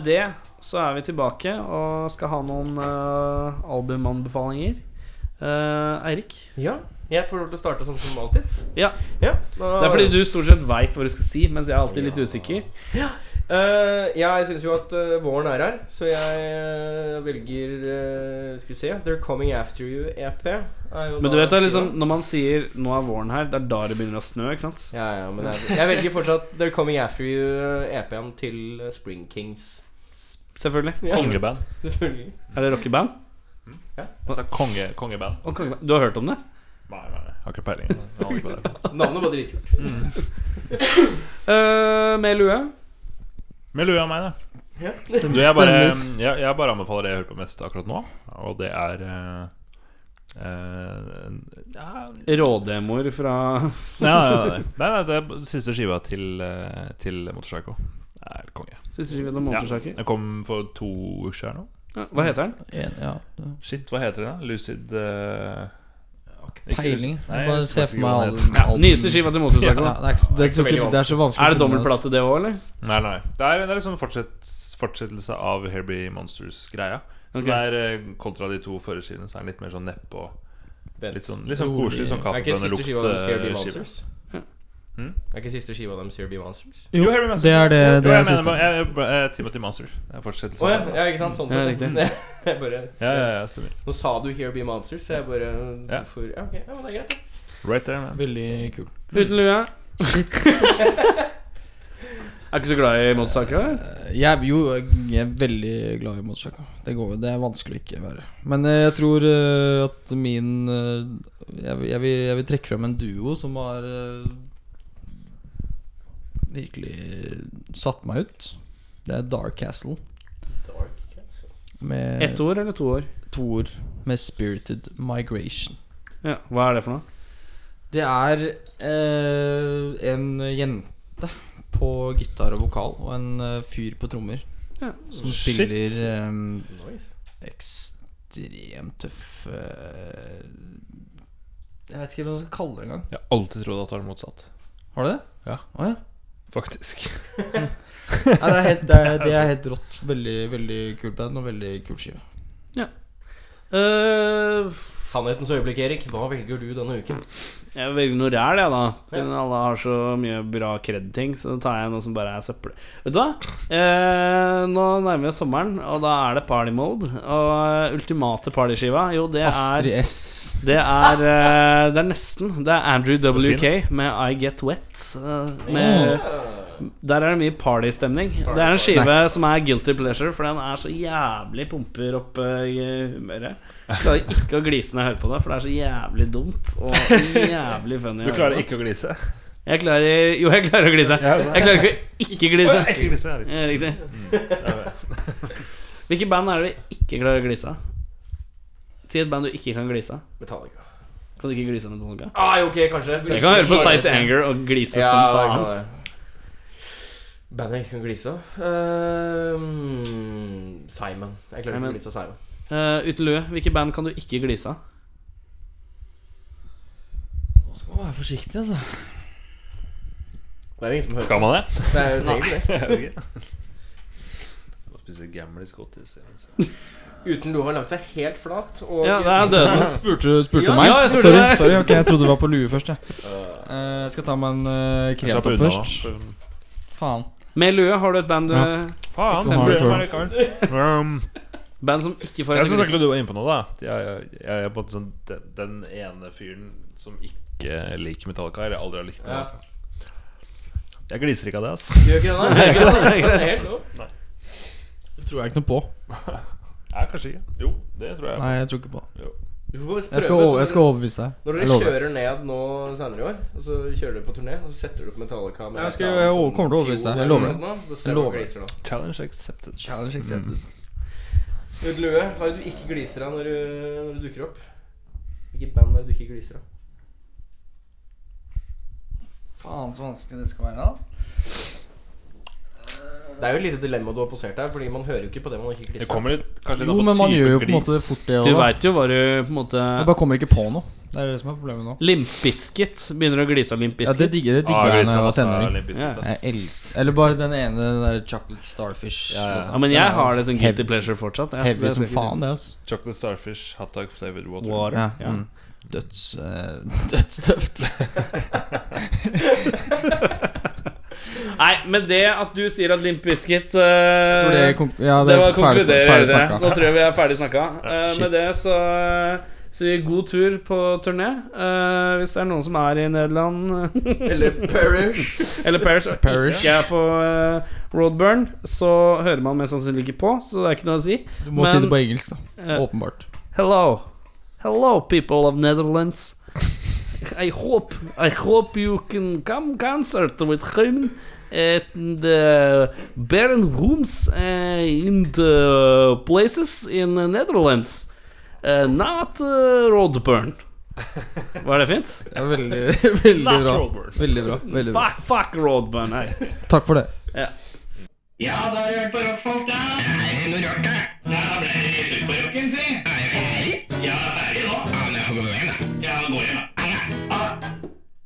C: Med det så er vi tilbake og skal ha noen uh, albumanbefalinger. Uh, Eirik?
B: Ja, jeg får lov til å starte sånn som alltid.
C: Ja.
B: Ja,
C: Det er fordi du stort sett veit hva du skal si, mens jeg er alltid litt usikker.
B: Eh, Jeg syns jo at uh, våren er her, så jeg velger Skal vi se They're Coming After You EP. er
C: Men du vet da, liksom når man sier 'nå er våren her', det er da det begynner å snø, ikke sant?
B: Ja, ja, men jeg, jeg velger fortsatt They're Coming After You EP-en til Spring Kings.
C: Selvfølgelig.
F: Kongeband.
B: Selvfølgelig.
C: Er det rockeband?
F: Jeg sa konge, kongeband.
C: Og kongeband. Du har hørt om det?
F: Nei, nei, nei, har ikke peiling.
B: Navnet var dritkult.
C: Uh, med lue?
F: Med lue av meg, det.
B: Ja.
F: Du, jeg, bare, jeg, jeg bare anbefaler det jeg hører på mest akkurat nå, og det er uh, uh, ja,
C: Rådemoer fra
F: ja, ja, det. Nei, nei, det er siste skiva til, til Motorpsycho. Er konge.
C: Siste skive til
F: Ja, den kom for to uker siden nå.
C: Ja, hva heter den?
G: En, ja,
F: Shit, hva heter den? da? Lucid uh... ikke
G: Peiling.
F: Nei,
G: bare
F: se
G: for meg all, all
C: Nyeste skiva til Monstersaker
G: Ja, det, det,
B: så
G: det er så vanskelig
C: Er det dobbeltplate, det òg, eller?
F: Nei, nei. Det er, det er liksom fortsett, fortsettelse av Herbie Monsters-greia. Så
C: okay.
F: det er eh, kontra de to forrige skivene, så er den litt mer sånn nedpå. Litt sånn, litt sånn koselig, sånn kaffebønnelukt-skive. Hmm?
B: Er ikke siste skiva deres Here Be Monsters?
G: Jo,
F: Jo, Monsters.
G: det er det,
F: Jo,
G: det
F: jeg
G: er
F: mener
G: siste.
F: jeg- jeg- Timothy Monster. Det er fortsettelse.
B: Oh, ja, ja, ikke sant? Sånn
C: Ja, riktig.
B: Det- jeg bare
F: ja, ja, ja, stemmer.
B: Nå sa du Here Be Monsters, så jeg bare
F: Ja.
B: For, Ja, ok, ja, men det er greit. da.
F: Right there, man.
G: Veldig kul.
C: Uten lue? er ikke så glad i eller?
G: Eh, Jeg, jo, jeg er veldig glad i motorsykkel. Det går Det er vanskelig å ikke være. Men eh, jeg tror eh, at min jeg, vil- jeg, vil, jeg vil trekke frem en duo som har virkelig satt meg ut. Det er Dark Castle. Dark Med
C: Ett ord eller to år?
G: to ord. Med Spirited Migration.
C: Ja, Hva er det for noe?
G: Det er eh, en jente på gitar og vokal og en eh, fyr på trommer
C: Ja.
G: som
F: Shit.
G: spiller eh, ekstremt tøff eh, Jeg vet ikke hva man skal kalle det engang.
F: Jeg har alltid trodd at det var motsatt.
G: Har du det?
F: Ja.
G: Oh, ja.
F: Faktisk.
G: ja, det, er helt, det, er, det er helt rått. Veldig veldig kul band og veldig kul skive. Ja.
C: Uh,
B: Sannhetens øyeblikk, Erik. Hva velger du denne uken?
C: jeg velger noe ræl, jeg, da. Siden alle har så mye bra kred-ting, så tar jeg noe som bare er søppel. Vet du hva? Eh, nå nærmer vi oss sommeren, og da er det party mode. Og eh, ultimate partyskiva, jo, det er
G: Astrid S.
C: Det er, eh, det er nesten. Det er Andrew WK med I Get Wet. Med oh. der er det mye partystemning. Det er en skive
G: Snacks.
C: som er guilty pleasure, for den er så jævlig pumper opp eh, humøret. Klarer ikke å glise når jeg hører på det, for det er så jævlig dumt og jævlig funny.
F: Du klarer ikke å glise?
C: Jeg klarer Jo, jeg klarer å glise. Jeg klarer ikke å ikke glise.
F: Ikke glise,
C: Ja, riktig. Hvilke band er det du ikke klarer å glise av? Si et band du ikke kan glise av.
B: Metallica.
C: Kan du ikke glise av Metallica?
B: Ah, ok, kanskje.
C: Jeg kan høre på Sight Anger og glise
B: Ja,
C: som faen.
B: Bandet jeg ikke kan glise av Uh, Simon. Jeg klarer ikke å glise av Simon.
C: Eh, uten lue, hvilke band kan du ikke glise av?
G: Nå skal man være forsiktig, altså.
B: Det er jo ingen som hører
F: Skal man det?
B: Det er jo egentlig det.
F: Jeg må spise gamle skottis.
B: Uten lue har lagt seg helt flat. Og
C: Ja, det er døden.
G: Spurte, spurte
B: Ja,
G: du meg?
C: ja, jeg spurte
G: sorry,
C: deg.
G: sorry ok, jeg trodde du var på lue først. Jeg, Eh, skal ta meg en uh, Kreator først. Faen.
C: Med lue har du et band du
G: Ja.
F: Faen,
G: Som har det
F: bryr meg likevel. Um,
C: Band som ikke får
F: Jeg syns
C: glise.
F: du var inne på noe, da. Jeg, jeg, jeg er på en måte sånn den, den ene fyren som ikke liker Metallica, eller aldri har likt
B: Ja.
F: Jeg gliser ikke av det, ass.
B: Gjør ikke det, da? Gjør ikke det? da? helt lov.
G: Det tror jeg ikke noe på.
F: Nei, kanskje ikke. Jo, det tror jeg.
G: Nei, jeg tror ikke på
B: Du
G: Jeg skal, over, jeg skal overbevise deg.
B: Når dere kjører ned nå senere i år, og så kjører dere på turné, og så setter du opp Metallica med
G: Jeg skal- jeg
B: sånn
G: kommer til å overbevise deg. Jeg lover det. Jeg lover det.
F: Challenge accepted.
G: Challenge accepted.
B: Uten lue, hva er det du ikke gliser av når du, når du dukker opp? Hvilket band er det du ikke gliser av?
G: Faen, så vanskelig det skal være, da.
B: Det er jo et lite dilemma du har posert her, Fordi man hører jo ikke på det man ikke gliser av.
F: kommer litt, kanskje
G: Jo,
F: litt an
G: men man gjør jo på en måte fort det
C: Du
G: òg.
C: veit jo hva du på en måte
G: Jeg bare kommer ikke på noe. Det er det som er problemet nå.
C: Limpbisket Begynner å glise av limpbisket
G: Ja, det digger det digger
F: Ah,
G: jeg når jeg var tenåring.
C: Ja.
G: Jeg elsker Eller bare den ene, den der Chocolate Starfish.
F: Ja, ja.
C: ja, men jeg har det som guilty pleasure fortsatt. Jeg,
G: Heavy som faen, det, altså.
F: Chocolate Starfish, hot dog flavored water.
C: Water.
G: Ja,
C: Ja.
G: mm. Døds uh, Dødstøft.
C: Nei, med det at du sier at Limp Biscuit uh,
G: Jeg tror det, ja,
C: Det
G: det
C: var
G: er
C: konkluderer det. Nå tror jeg vi er ferdig snakka.
G: Uh,
C: med det så vi god tur på turné. Uh, hvis det er noen som er i Nederland Eller Parish. Eller Parish
G: Parish.
C: ikke er på uh, Roadburn, så hører man mest sannsynlig ikke på, så det er ikke noe å si.
G: Du må si det på engelsk, da. Åpenbart.
C: Hello. Hello, people of Netherlands. I hope I hope you can come concert with him at the barren rooms uh, in the places in the Netherlands. Uh, not uh, Roadburn. Var det fint?
G: Det er veldig, veldig
F: Not
G: bra.
F: Roadburn.
G: Veldig bra. Veldig bra.
C: Fuck, fuck Roadburn. Nei.
G: Takk for det.
A: Ja, da har du hørt på rockfolk, da. Er noe rart, da? Da ble det slutt på rocken, si. Ja, ferdig.